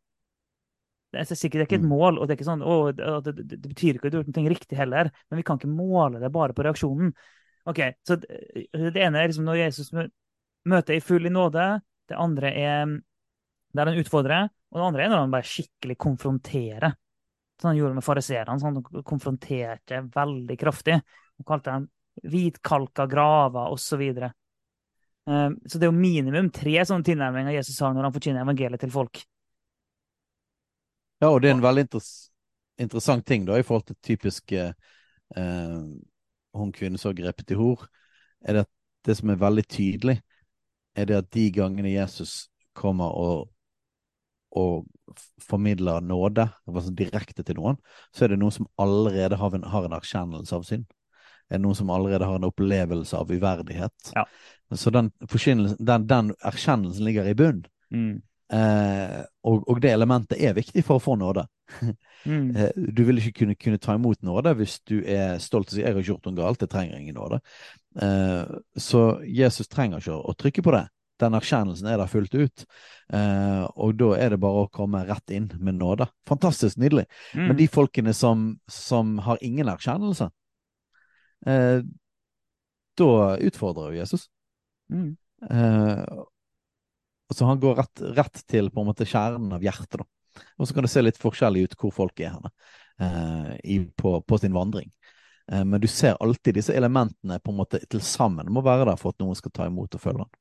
Det er sikkert ikke et Mm. mål, og det sånn, å, det, det, det betyr ikke at du har gjort noe riktig heller, men vi kan ikke måle det bare på reaksjonen. Ok, så det, det ene er liksom når Jesus møter i full i nåde, det andre er der han utfordrer, og det andre er når han bare skikkelig konfronterer. Sånn han gjorde med fariseerne. Sånn, han konfronterte veldig kraftig. Han kalte dem hvitkalka graver osv. Så, videre. så det er jo minimum tre sånne tilnærminger Jesus har når han forkynner evangeliet til folk. Ja, og det er en veldig interess interessant ting da, i forhold til typisk eh, eh, hun kvinne som har grepet i hor, er det at det som er veldig tydelig, er det at de gangene Jesus kommer og, og formidler nåde altså direkte til noen, så er det noen som allerede har en, har en erkjennelse av synd. Er noen som allerede har en opplevelse av uverdighet. Ja. Så den, den, den erkjennelsen ligger i bunn. Eh, og, og det elementet er viktig for å få nåde. [LAUGHS] Mm. Eh, du vil ikke kunne, kunne ta imot nåde hvis du er stolt og sier 'jeg har ikke gjort noe galt', jeg trenger ingen nåde. Eh, så Jesus trenger ikke å, å trykke på det. Den erkjennelsen er der fullt ut. Eh, og da er det bare å komme rett inn med nåde. Fantastisk nydelig. Mm. Men de folkene som, som har ingen erkjennelse, eh, da utfordrer jo Jesus. Mm. Eh, så han går rett, rett til på en måte kjernen av hjertet, da. Og så kan det se litt forskjellig ut hvor folk er henne eh, i, på, på sin vandring. Eh, men du ser alltid disse elementene på en måte til sammen må være der for at noen skal ta imot og følge han.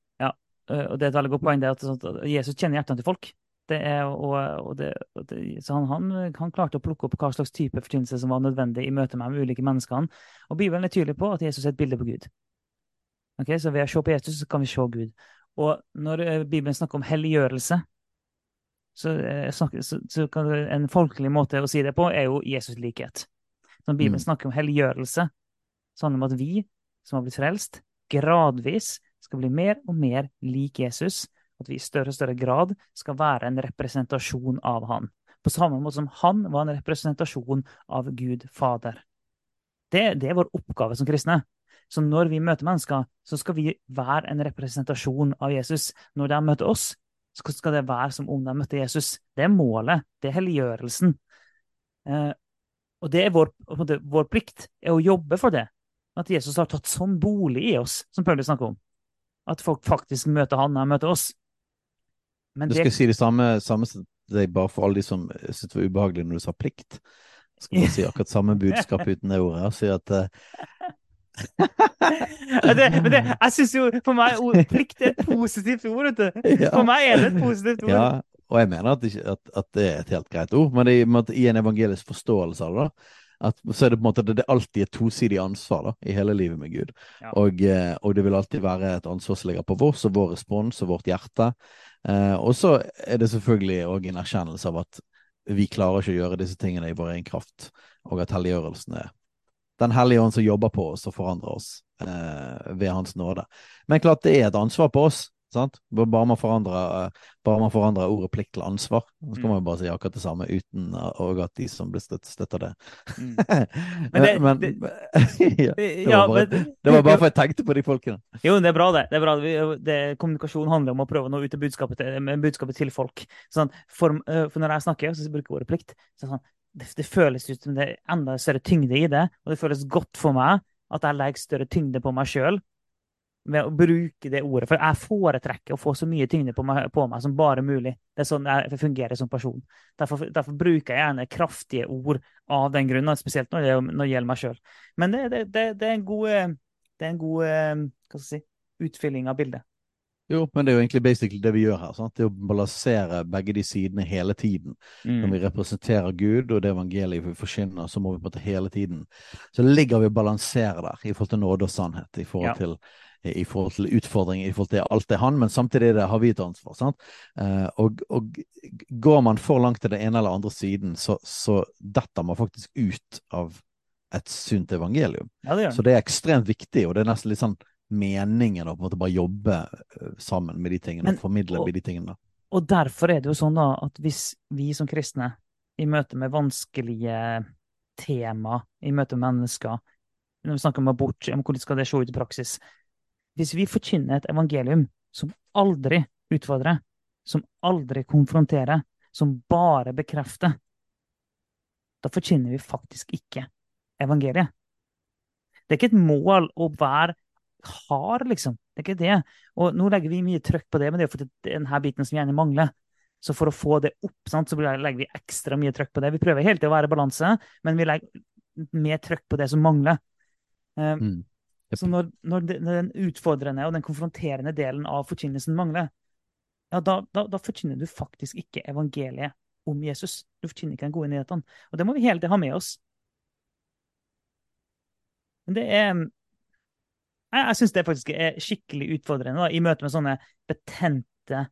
Eh, Og det er et veldig godt poeng det at sånn at Jesus kjenner hjertene til folk. Det er, og, og det, og det, så han, han, han klarte å plukke opp hva slags type forkynnelse som var nødvendig i møte med de ulike menneskene. Og Bibelen er tydelig på at Jesus er et bilde på Gud. Okay, Så ved å se på Jesus, så kan vi se Gud. Og når eh, Bibelen snakker om helliggjørelse, så, eh, snakker, så, så kan en folkelig måte å si det på er jo Jesus-likhet. Når Bibelen Mm. snakker om helliggjørelse, så handler det om at vi som har blitt frelst, gradvis skal bli mer og mer lik Jesus. At vi i større og større grad skal være en representasjon av han. På samme måte som han var en representasjon av Gud Fader. Det, det er vår oppgave som kristne. Så når vi møter mennesker, så skal vi være en representasjon av Jesus. Når de møter oss, så skal det være som om de møtte Jesus. Det er målet. Det er helliggjørelsen. Eh, og det er vår, vår plikt er å jobbe for det. At Jesus har tatt sånn bolig i oss, som Paulus snakker om. At folk faktisk møter han når de møter oss. Men Du det, skal si det samme, samme deg, bare for alle de som syntes det var ubehagelig når du sa plikt. Jeg skal bare si [LAUGHS] akkurat samme budskap uten det ordet. Og si at [LAUGHS] uh... Det, men det, jeg synes jo, for meg, ord, plikt er et positivt ord, vet du. For meg er det et positivt ord. Ja, og jeg mener at, at, at det er et helt greit ord, men det, i en måte- i en evangelisk forståelse av det, da, at, så er det på en måte det, det alltid et tosidig ansvar da, i hele livet med Gud. Ja. Og, eh, og det vil alltid være et ansvar som ligger på vår, og vår respons og vårt hjerte. Eh, og så er det selvfølgelig òg en erkjennelse av at vi klarer ikke å gjøre disse tingene i vår egen kraft, og at helliggjørelsen er Den hellige ånd som jobber på oss og forandrer oss eh, ved Hans nåde. Men klart det er et ansvar på oss. Sant? Bare man forandrer, eh, bare man forandrer ordet plikt til ansvar, så kan Mm. man jo bare si akkurat det samme uten eh, og at de som blir støtt, støtter det. Mm. [LAUGHS] men, det- men, det- [LAUGHS] ja, det, Ja, var bare, men- det var bare [LAUGHS] for jeg tenkte på de folkene. Jo, det er bra, det. det, er bra. Kommunikasjon handler om å prøve å nå ut til budskapet budskapet til folk. Sånn, for, øh, for når jeg snakker, så bruker jeg ordet plikt. Så sånn, det, det føles ut som det er enda større tyngde i det, og det føles godt for meg at jeg legger større tyngde på meg sjøl ved å bruke det ordet. For jeg foretrekker å få så mye tyngde på meg, på meg som bare mulig. Det er sånn jeg fungerer som person. Derfor, derfor bruker jeg gjerne kraftige ord av den grunn, spesielt når det, når det gjelder meg sjøl. Men det, det, det, er en god, eh, det er en god eh, si, utfylling av bildet. Jo, men det er jo egentlig basically det vi gjør her. Sant? Det er å balansere begge de sidene hele tiden. Når Mm. vi representerer Gud og det evangeliet vi forkynner, så må vi på en måte hele tiden Så ligger vi og balanserer der i forhold til nåde og sannhet, i forhold Ja. til i forhold til utfordringer, i forhold til alt det er han, men samtidig det, har vi et ansvar. sant? Eh, og, og går man for langt til den ene eller andre siden, så, så detter man faktisk ut av et sunt evangelium. Ja, det Så det er ekstremt viktig, og det er nesten litt sånn meningen å på en måte bare jobbe eh, sammen med de tingene, Men- og formidle og- med de tingene. Og derfor er det jo sånn da, at hvis vi som kristne, i møte med vanskelige tema, i møte med mennesker, når vi snakker om abort, om hvordan skal det se ut i praksis Hvis vi forkynner et evangelium som aldri utfordrer, som aldri konfronterer, som bare bekrefter, da forkynner vi faktisk ikke evangeliet. Det er ikke et mål å være hard, liksom. Det er ikke det. Og nå legger vi mye trøkk på det, men det er fordi denne biten som gjerne mangler. Så for å få det opp, sant, så legger vi ekstra mye trøkk på det. Vi prøver helt til å være i balanse, men vi legger mer trøkk på det som mangler. Eh, Mm. Så når, når den utfordrende og den konfronterende delen av forkynnelsen mangler, ja, da, da, da forkynner du faktisk ikke evangeliet om Jesus. Du forkynner ikke den gode nyheten. Og det må vi hele tiden ha med oss. Men det er Jeg, jeg syns det faktisk er skikkelig utfordrende da, i møte med sånne betente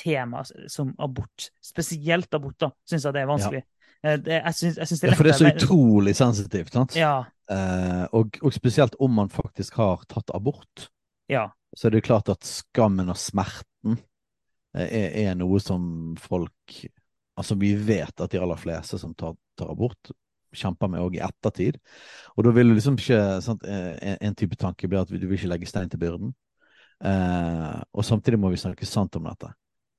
temaer som abort. Spesielt abort, da, syns jeg det er vanskelig. Ja. Det, jeg syns, jeg syns det Ja, er for det er så utrolig sensitivt, sant? Ja. Eh, og, og spesielt om man faktisk har tatt abort, ja. så er det klart at skammen og smerten eh, er, er noe som folk Altså, vi vet at de aller fleste som tar, tar abort, kjemper med òg i ettertid. Og da vil du liksom ikke sant, eh, en, en type tanke blir at du vil ikke legge stein til byrden. Eh, og samtidig må vi snakke sant om dette.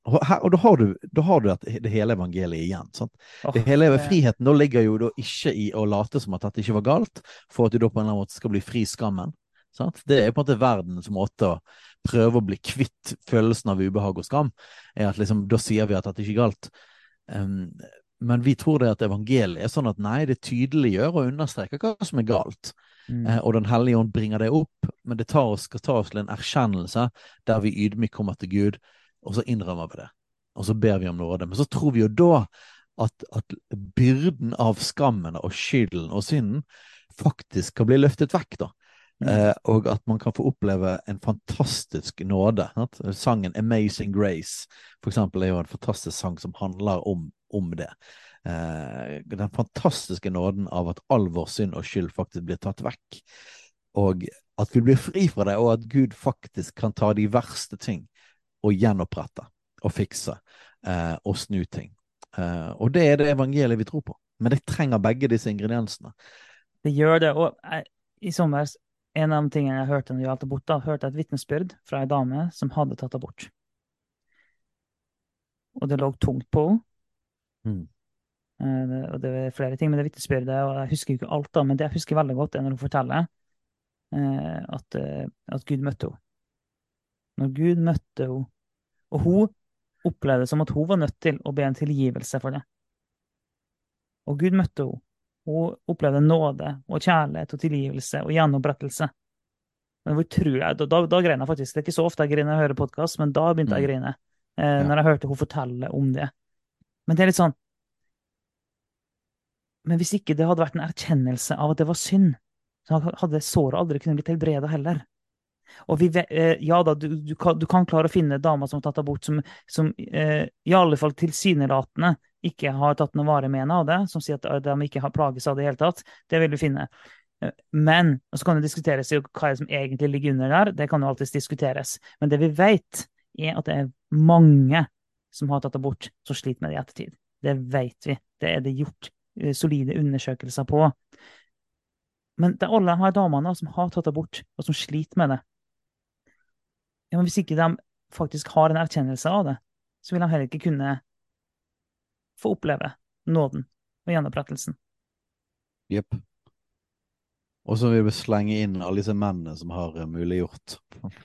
Og, her, og da har du, da har du et, det hele evangeliet igjen. sant? Åh, Det hele Friheten da ligger jo da ikke i å late som at dette ikke var galt, for at du da på en eller annen måte skal bli fri skammen. Sant? Det er på en måte verdens måte å prøve å bli kvitt følelsen av ubehag og skam. er at liksom, Da sier vi at dette ikke er galt. Um, men vi tror det at evangeliet er sånn at nei, det tydeliggjør og understreker hva som er galt. Mm. Eh, og Den hellige ånd bringer det opp, men det tar oss, skal ta oss til en erkjennelse der vi ydmykt kommer til Gud, og så innrømmer vi det. Og så ber vi om nåde. Men så tror vi jo da at, at byrden av skammen og skylden og synden faktisk kan bli løftet vekk, da. Mm. Eh, og at man kan få oppleve en fantastisk nåde. Sant? Sangen 'Amazing Grace' for eksempel, er jo en fantastisk sang som handler om, om det. Eh, den fantastiske nåden av at all vår synd og skyld faktisk blir tatt vekk. Og at vi blir fri fra det, og at Gud faktisk kan ta de verste ting og gjenopprette og fikse eh, og snu ting. Eh, og det er det evangeliet vi tror på. Men det trenger begge disse ingrediensene. Det gjør det. Og jeg, i sommer, en av de tingene jeg hørte når det gjaldt abort, da, hørte jeg et vitnesbyrd fra ei dame som hadde tatt abort. Og det lå tungt på henne. Mm. Eh, det- Og det er flere ting med det vitnesbyrdet, og jeg husker jo ikke alt, da, men det jeg husker veldig godt, er når hun forteller eh, at, eh, at Gud møtte henne. Når Gud møtte henne, og hun opplevde det som at hun var nødt til å be en tilgivelse for det. Og Gud møtte henne. Hun opplevde nåde og kjærlighet og tilgivelse og gjenopprettelse. Men hvor tror jeg, Da, da, da grein jeg faktisk. Det er ikke så ofte jeg griner når jeg hører podkast, men da begynte jeg å Mm. grine. Eh, Ja. Når jeg hørte hun fortelle om det. Men det er litt sånn Men hvis ikke det hadde vært en erkjennelse av at det var synd, så hadde såret aldri kunnet blitt helbreda heller. Og vi, eh, ja da, du, du, kan, du kan klare å finne damer som har tatt abort, som, som eh, i alle fall tilsynelatende ikke har tatt noe vare med av det, som sier at de ikke har plages av det i hele tatt. Det vil du finne. Eh, Men og så kan det diskuteres hva som egentlig ligger under der. Det kan jo alltids diskuteres. Men det vi vet, er at det er mange som har tatt abort, som sliter med det i ettertid. Det vet vi. Det er det gjort eh, solide undersøkelser på. Men det alle her damene som har tatt abort, og som sliter med det. Ja, men hvis ikke de faktisk har en erkjennelse av det, så vil de heller ikke kunne få oppleve nåden og gjenopprettelsen. Jepp. Og så vil vi slenge inn alle disse mennene som har eh, muliggjort [LAUGHS]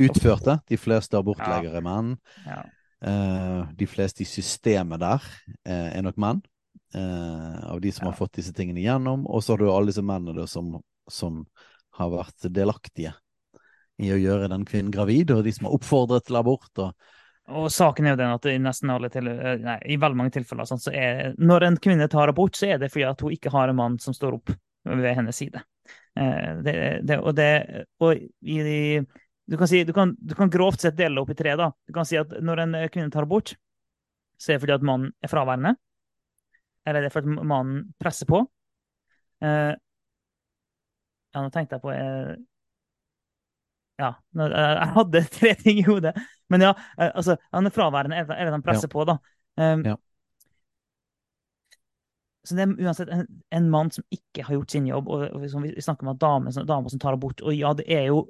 Utførte. De fleste abortleger er menn. Ja. Eh, de fleste i systemet der eh, er nok menn. av de som Ja. har fått disse tingene igjennom. Og så har du alle disse mennene da, som, som har vært delaktige i å gjøre den kvinnen gravid, og de som har oppfordret til abort. Og, Og saken er jo den at i til, eh, nei, i veldig mange tilfeller sånn, så er når en kvinne tar abort, så er det fordi at hun ikke har en mann som står opp ved hennes side. Eh, Det, det, og det, og i du, kan si, du, kan, du kan grovt sett dele det opp i tre. da. Du kan si at når en kvinne tar abort, så er det fordi at mannen er fraværende. Eller det er fordi mannen presser på. Eh, Ja, nå tenkte jeg på eh, Ja, eh, jeg hadde [LAUGHS] tre ting i hodet. Men ja, eh, altså, han er fraværende, eller det han presser på, da. Um, Ja. Så det er uansett en, en mann som ikke har gjort sin jobb, og, og liksom, vi, vi snakker om at damer som, damer som tar abort, og ja, det er jo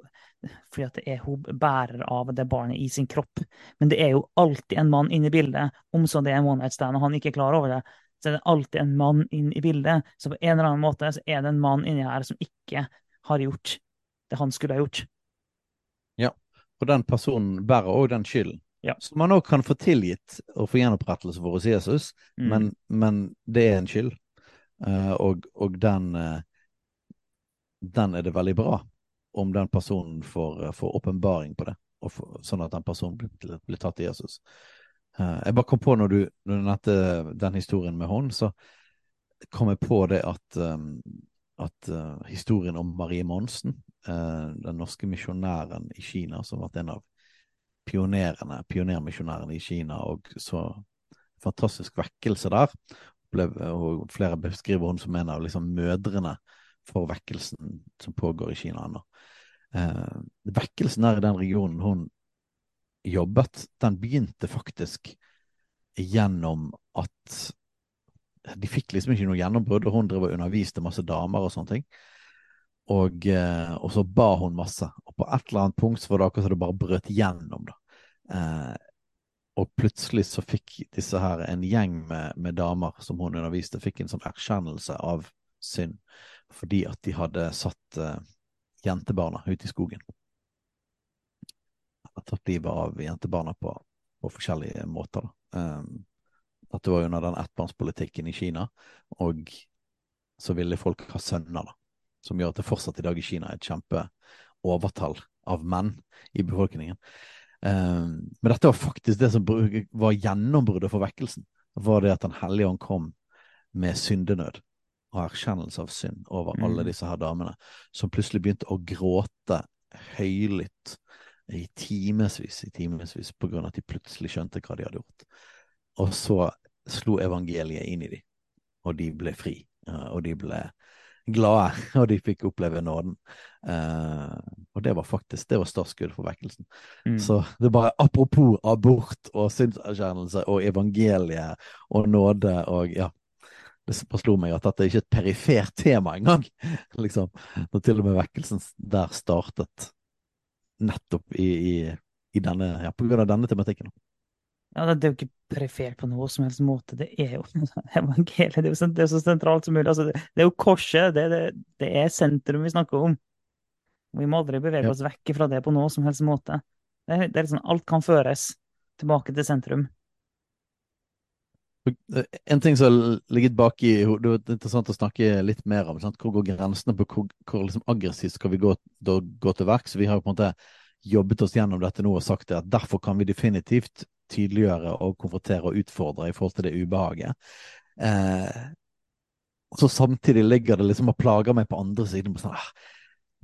fordi at det er hun bærer av det barnet i sin kropp, men det er jo alltid en mann inne i bildet, om så det er en one night stand og han ikke er klar over det, så er det alltid en mann inn i bildet. Så på en eller annen måte så er det en mann inni her som ikke har gjort det han skulle ha gjort. Og den personen bærer òg den skylden. Ja. Som man òg kan få tilgitt og få gjenopprettelse for hos Jesus, Mm. men, men det er en skyld. Uh, og og den, uh, den er det veldig bra om den personen får, eh, får åpenbaring på det, får, sånn at den personen blir, blir tatt til Jesus. Uh, jeg bare kom på når du, når du nevnte den historien med hånd, så kom jeg på det at, um, at uh, historien om Marie Monsen, den norske misjonæren i Kina, som har vært en av pionerene, pionermisjonærene i Kina, og så fantastisk vekkelse der. Ble, og flere beskriver hun som en av liksom, mødrene for vekkelsen som pågår i Kina ennå. Eh, vekkelsen der i den regionen hun jobbet, den begynte faktisk gjennom at de fikk liksom ikke noe gjennombrudd, og hun drev og underviste masse damer og sånne ting. Og, eh, og så ba hun masse. Og på et eller annet punkt så var det akkurat som det bare brøt gjennom, da. Eh, og plutselig så fikk disse her, en gjeng med, med damer som hun underviste, fikk en sånn erkjennelse av synd. Fordi at de hadde satt eh, jentebarna ute i skogen. Hadde tatt livet av jentebarna på, på forskjellige måter, da. At dette var under den ettbarnspolitikken i Kina, og så ville folk ha sønner, da. Som gjør at det fortsatt i dag i Kina er et kjempeovertall av menn i befolkningen. Um, men dette var faktisk det som var gjennombruddet for vekkelsen. Var det at Den hellige ånd kom med syndenød og erkjennelse av synd over Mm. alle disse her damene, som plutselig begynte å gråte høylytt i timevis, i timevis, på grunn av at de plutselig skjønte hva de hadde gjort. Og så slo evangeliet inn i dem, og de ble fri, eh, og de ble glade, [LAUGHS] og de fikk oppleve nåden. Eh, og det var faktisk det var startskuddet for vekkelsen. Mm. Så det er bare apropos abort og synserkjennelse og evangeliet og nåde og ja. Det slo meg at dette er ikke et perifert tema engang. [LAUGHS] liksom. Når til og med vekkelsen der startet nettopp i, i, i denne, ja, på grunn av denne tematikken. Ja, det er jo ikke perifert på noe som helst måte. Det er jo [LAUGHS] evangeliet. Det er jo så, det er så sentralt som mulig. Altså, det, det er jo korset. Det, det, det er sentrum vi snakker om. Vi må aldri bevege oss vekk fra det på noe som helst måte. Det er, det er liksom, alt kan føres tilbake til sentrum. Eh, En ting som har ligget bak i hodet, Det er interessant å snakke litt mer om. Sant? Hvor går grensene på hvor, hvor liksom aggressivt skal vi gå, gå til verks? Vi har jo på en måte jobbet oss gjennom dette nå og sagt det at derfor kan vi definitivt tydeliggjøre og konfrontere og utfordre i forhold til det ubehaget. Eh, så samtidig ligger det liksom og plager meg på andre siden. på Sånn, ah,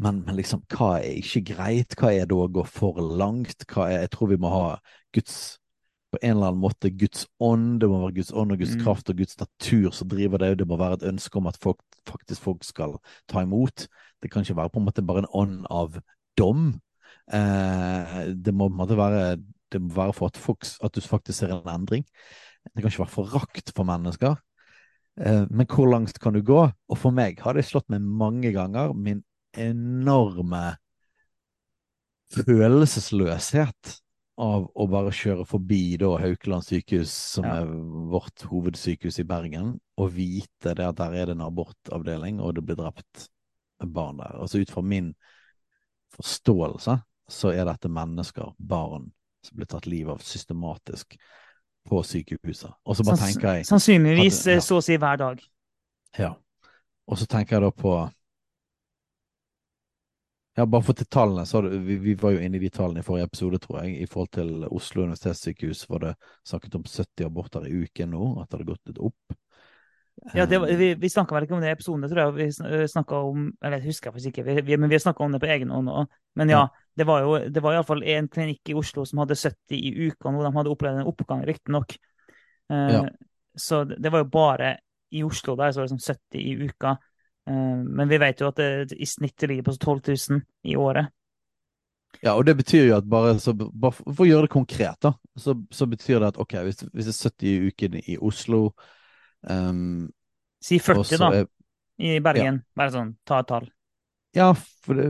men, men liksom, hva er ikke greit? Hva er det å gå for langt? Er, jeg tror vi må ha Guds på på en eller annen måte Guds ånd, det må være Guds ånd og Guds Mm. kraft og Guds natur som driver det, det må være et ønske om at folk, faktisk folk skal ta imot. Det kan ikke være på en måte bare en ånd av dom. Eh, det må på en måte være, det må være for at, folk, at du faktisk ser en endring. Det kan ikke være forakt for mennesker. Eh, men hvor langt kan du gå? Og for meg har det slått meg mange ganger min enorme følelsesløshet av å bare kjøre forbi da Haukeland sykehus, som Ja. er vårt hovedsykehus i Bergen, og vite det at der er det en abortavdeling, og det blir drept barn der. Altså ut fra min forståelse så er dette mennesker, barn, som blir tatt livet av systematisk på sykehuset. Og så bare Sanns- tenker jeg Sannsynligvis at, ja. eh, så å si hver dag. Ja. Og så tenker jeg da på Ja, bare for til tallene, så det, vi, vi var jo inne i de tallene i forrige episode, tror jeg. I forhold til Oslo universitetssykehus var det snakket om 70 aborter i uken nå, at det hadde gått litt opp. Ja, det, var- Eh, vi vi snakka vel ikke om det i episoden, tror jeg. Vi snakka om Eller jeg husker faktisk ikke, vi, vi, men vi har snakka om det på egen hånd òg. Men Ja. Det var jo det var iallfall en klinikk i Oslo som hadde 70 i uka nå. De hadde opplevd en oppgang, riktignok. Uh, Ja. Så det, var jo bare i Oslo der så var det sånn 70 i uka. Eh, men vi vet jo at det i snitt ligger på 12 000 i året. Ja, og det betyr jo at bare, så, bare for å gjøre det konkret, da, så, så betyr det at ok, hvis, hvis det er 70 i uken i Oslo um, Si 40, da, er- i Bergen. Bare sånn, ta et tall. Ja, for det,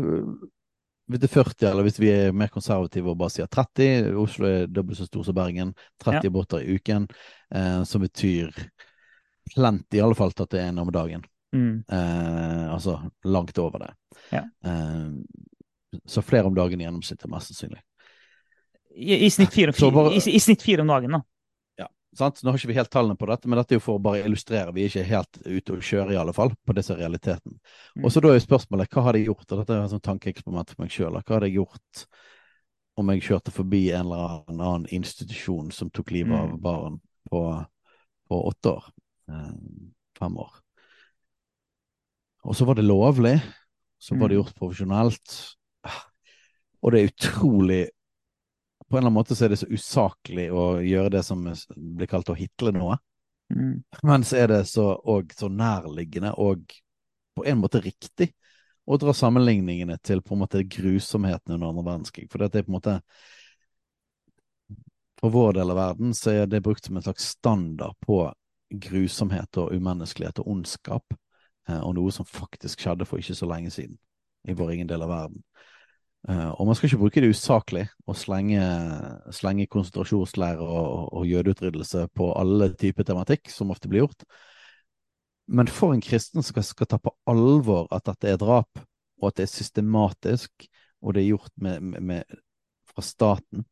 hvis det er 40, eller hvis vi er mer konservative og bare sier 30, Oslo er dobbelt så stor som Bergen, 30 Ja. båter i uken, eh, som betyr plenty, i alle fall til at det er en om dagen. Mm. Eh, altså langt over det. Ja. Eh, så flere om dagen i gjennomsnitt er mest sannsynlig. I, i snitt fire om dagen, da. Sant? Nå har ikke vi helt tallene på dette, men dette er jo for å bare illustrere. Vi er ikke helt ute å kjøre, i alle fall, på det som er realiteten. Mm. Og så da er jo spørsmålet hva hadde jeg gjort? Og dette er et sånt tankeeksperiment for meg sjøl. Hva hadde jeg gjort om jeg kjørte forbi en eller annen institusjon som tok livet av Mm. barn på, på åtte år? Eh, fem år. Og så var det lovlig. Så var det Mm. gjort profesjonelt. Og det er utrolig På en eller annen måte så er det så usaklig å gjøre det som blir kalt å hitle noe. Mm. Men så er det så, og så nærliggende og på en måte riktig å dra sammenligningene til på en måte grusomheten under andre verdenskrig. For det er på en måte For vår del av verden så er det brukt som en slags standard på grusomhet og umenneskelighet og ondskap, eh, og noe som faktisk skjedde for ikke så lenge siden i vår egen del av verden. Eh, og man skal ikke bruke det usaklig og slenge, slenge konsentrasjonsleirer og, og jødeutryddelse på alle typer tematikk, som ofte blir gjort. Men for en kristen som skal, skal ta på alvor at dette er drap, og at det er systematisk, og det er gjort med, med, med, fra staten,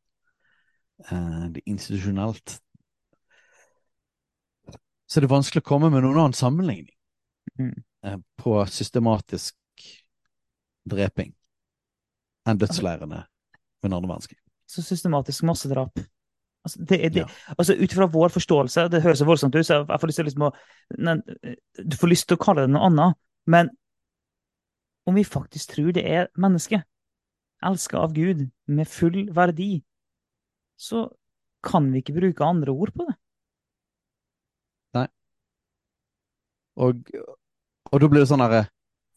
eh, det er institusjonelt, så er det vanskelig å komme med noen annen sammenligning Mm. eh, på systematisk dreping enn dødsleirene under andre verdenskrig. Så systematisk massedrap. Altså, det, det, Ja. altså Ut fra vår forståelse, det høres så voldsomt ut, så jeg får lyst til liksom å Du får lyst til å kalle det noe annet, men om vi faktisk tror det er mennesket, elska av Gud, med full verdi, så kan vi ikke bruke andre ord på det. Og, og da blir det sånn herre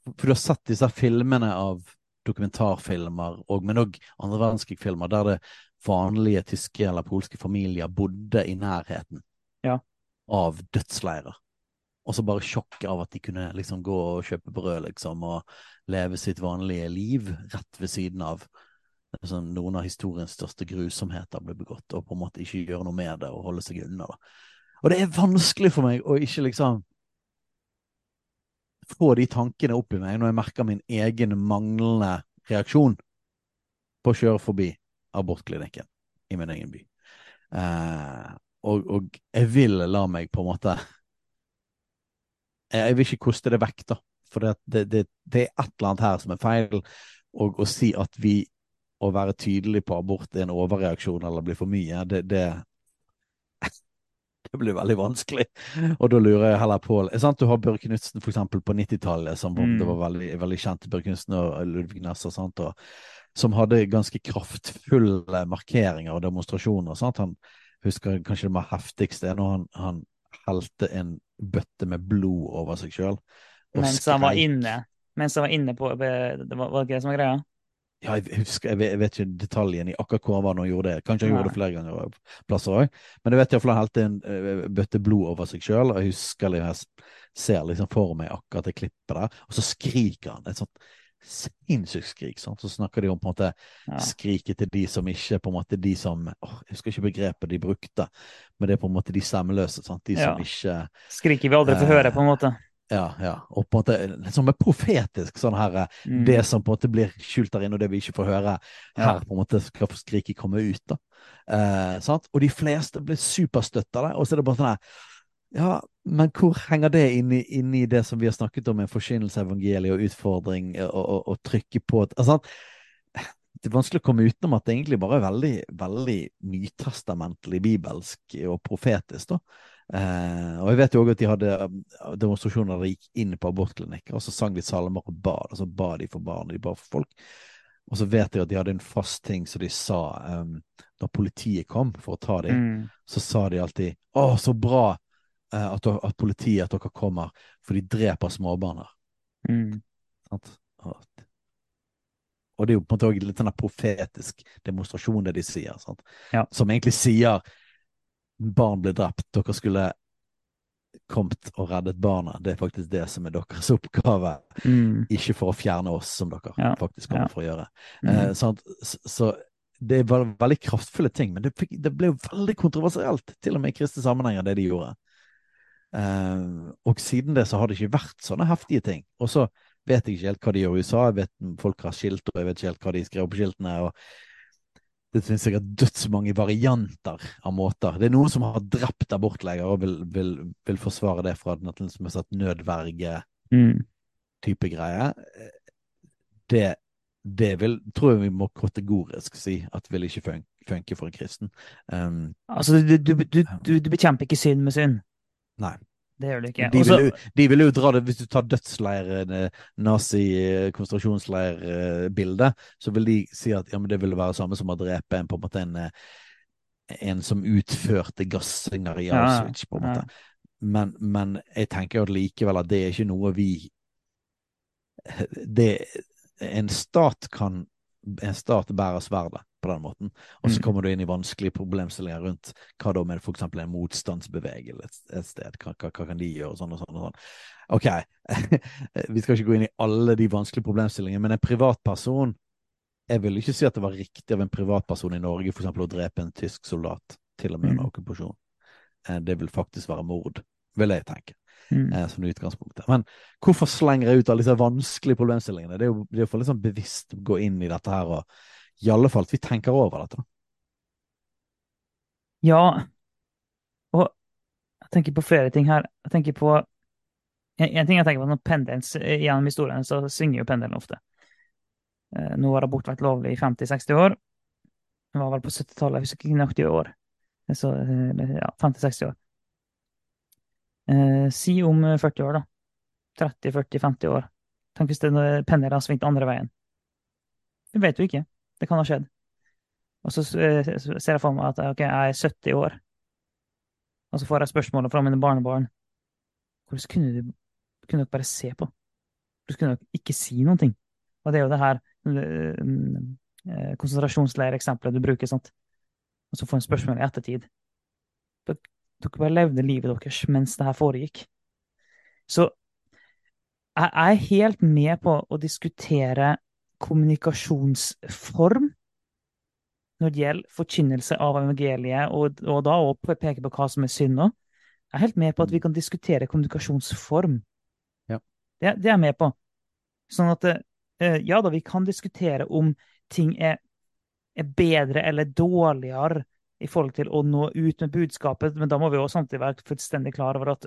For du har sett disse filmene av dokumentarfilmer, og, men òg andre verdenskrig-filmer, der det vanlige tyske eller polske familier bodde i nærheten Ja. av dødsleirer. Og så bare sjokket av at de kunne liksom gå og kjøpe brød, liksom, og leve sitt vanlige liv rett ved siden av. liksom, noen av historiens største grusomheter ble begått, og på en måte ikke gjøre noe med det og holde seg unna. Da. Og det er vanskelig for meg å ikke liksom få de tankene opp i meg når jeg merker min egen manglende reaksjon på å kjøre forbi abortklinikken i min egen by. Eh, og, og jeg vil la meg på en måte Jeg vil ikke koste det vekk, da. For det, det, det, det er et eller annet her som er feil. Og å si at vi å være tydelig på abort er en overreaksjon eller blir for mye, det, [LAUGHS] det blir veldig vanskelig. Og da lurer jeg heller på sant? Du har Børre Knutsen eksempel på 90-tallet, som Mm. det var veldig, veldig kjent, Børre Knutsen og Ludvig Nesser, sant? Og, som hadde ganske kraftfulle markeringer og demonstrasjoner. Sant? Han, husker kanskje det mer heftigste er når han, han helte en bøtte med blod over seg sjøl. Mens han var inne Mens han var inne på det var, var det det som var greia? Ja, jeg husker, jeg vet, jeg vet ikke detaljen i akkurat hvor han var når han gjorde det. Kanskje han Nei. gjorde det flere ganger plasser òg. Men jeg vet iallfall han helte en eh, bøtte blod over seg sjøl. Jeg husker liksom, jeg ser liksom for meg akkurat det klippet der. Og så skriker han et sånt sinnssykt skrik. Sant? Så snakker de om på en måte Ja. skriket til de som ikke på en måte de som åh, Jeg husker ikke begrepet de brukte, men det er på en måte de stemmeløse. Sant? De som Ja. ikke Skriker vi aldri får høre, på en måte. Ja, ja. Og på en måte litt sånn med profetisk sånn her eh, Mm. Det som på en måte blir skjult der inne, og det vi ikke får høre her, på en måte skal skriket komme ut. da. Eh, sant? Og de fleste blir superstøtt av det. Og så er det bare sånn her Ja, men hvor henger det inn i, inn i det som vi har snakket om med forkynnelsesevangeliet og utfordring og, og, og trykke på altså, sant? Det er vanskelig å komme utenom at det egentlig bare er veldig, veldig nytestamentlig, bibelsk og profetisk. da. Eh, og jeg vet jo òg at de hadde eh, demonstrasjoner der de gikk inn på abortklinikker, og så sang de salmer og bad. Og så ba de for barn, de ba for folk. Og så vet jeg at de hadde en fast ting som de sa um, når politiet kom for å ta dem. Mm. Så sa de alltid 'Å, så bra uh, at, at politiet, at dere kommer, for de dreper småbarn her'. Mm. Og, og det er jo på en måte litt sånn profetisk demonstrasjon, det de sier. Ja. Som egentlig sier barn ble drept, dere skulle kommet og reddet barna. Det er faktisk det som er deres oppgave, Mm. ikke for å fjerne oss, som dere Ja. faktisk kommer Ja. for å gjøre. Mm. Eh, sånn, Så, det var veldig kraftfulle ting, men det, fikk, det ble jo veldig kontroversielt, til og med i kristne sammenhenger, det de gjorde. Eh, og siden det så har det ikke vært sånne heftige ting. Og så vet jeg ikke helt hva de gjør i USA, jeg vet folk har skilt, og jeg vet ikke helt hva de skrev på skiltene. og det finnes sikkert dødsmange varianter av måter. Det er noen som har drept abortleger og vil, vil, vil forsvare det fra den som har satt nødverge Mm. greie. Det, det vil, tror jeg vi må kategorisk si at vil ikke fun funke for en kristen. Um, Altså, du, du, du, du, du bekjemper ikke synd med synd. nei. Det gjør det ikke. De vil, jo, de vil jo dra det, Hvis du tar dødsleiren, nazi-konsentrasjonsleirbildet, så vil de si at ja, men det ville være samme som å drepe en, på en måte en, eh, en som utførte gassinger i Auschwitz. på en ja. ja. Men, men jeg tenker jo likevel at det er ikke noe vi [LAUGHS] det, En stat kan en stat bærer sverdet på den måten. Og så Mm. kommer du inn i vanskelige problemstillinger rundt hva da med f.eks. en motstandsbevegelse et, sted. Hva, hva, hva kan de gjøre? Sånn og sånn og sånn. Ok, [LAUGHS] vi skal ikke gå inn i alle de vanskelige problemstillingene, men en privatperson Jeg vil ikke si at det var riktig av en privatperson i Norge eksempel å drepe en tysk soldat, til og med under Mm. okkupasjon. Eh, Det vil faktisk være mord, vil jeg tenke Mm. eh, som utgangspunktet. Men hvorfor slenger jeg ut alle disse vanskelige problemstillingene? Det er jo, det er jo for sånn bevisst å gå inn i dette her, og i alle fall at vi tenker over dette. Ja, og jeg tenker på flere ting her. Jeg tenker på En, en ting jeg tenker på når pendelen gjennom historien, så svinger jo pendelen ofte. Eh, nå har abort vært lovlig i 50-60 år. Det var vel på 70-tallet, jeg husker ikke nøyaktig år. Så, eh, ja, 50-60 år. Eh, si om eh, 40 år, da. 30-40-50 år. Tenk hvis pendelen har svingt andre veien. Det vet du ikke. Det kan ha skjedd. Og så eh, ser jeg for meg at ok, jeg er 70 år, og så får jeg spørsmålet fra mine barnebarn. Hvordan kunne du kunne dere bare se på? Du kunne dere ikke si noen ting? Og det er jo det her eh, konsentrasjonsleireksempelet du bruker, sant? Og så får en spørsmål i ettertid. Dere, bare levde livet deres mens det her foregikk. Så jeg er helt med på å diskutere kommunikasjonsform når det gjelder forkynnelse av evangeliet, og, og da òg peke på hva som er synd nå Jeg er helt med på at vi kan diskutere kommunikasjonsform. Ja. Det, det er jeg med på. Sånn at eh, ja da, vi kan diskutere om ting er, er bedre eller dårligere i forhold til å nå ut med budskapet, men da må vi også samtidig være fullstendig klar over at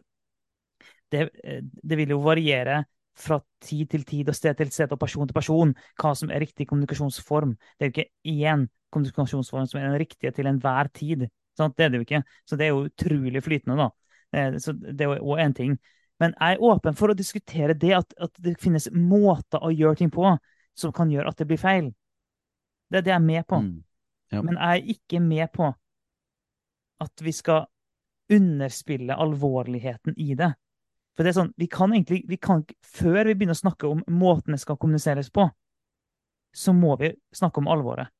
det, eh, det vil jo variere fra tid til tid og sted til sted og person til person hva som er riktig kommunikasjonsform. Det er jo ikke én kommunikasjonsform som er den riktige til enhver tid. Sant? Det er det jo ikke. Så det er jo utrolig flytende, da. Eh, Så det er jo én ting. Men jeg er åpen for å diskutere det at, at det finnes måter å gjøre ting på som kan gjøre at det blir feil. Det er det jeg er med på. Mm. Ja. Men jeg er ikke med på at vi skal underspille alvorligheten i det. For det er sånn, vi kan egentlig, vi kan, Før vi begynner å snakke om måten det skal kommuniseres på, så må vi snakke om alvoret.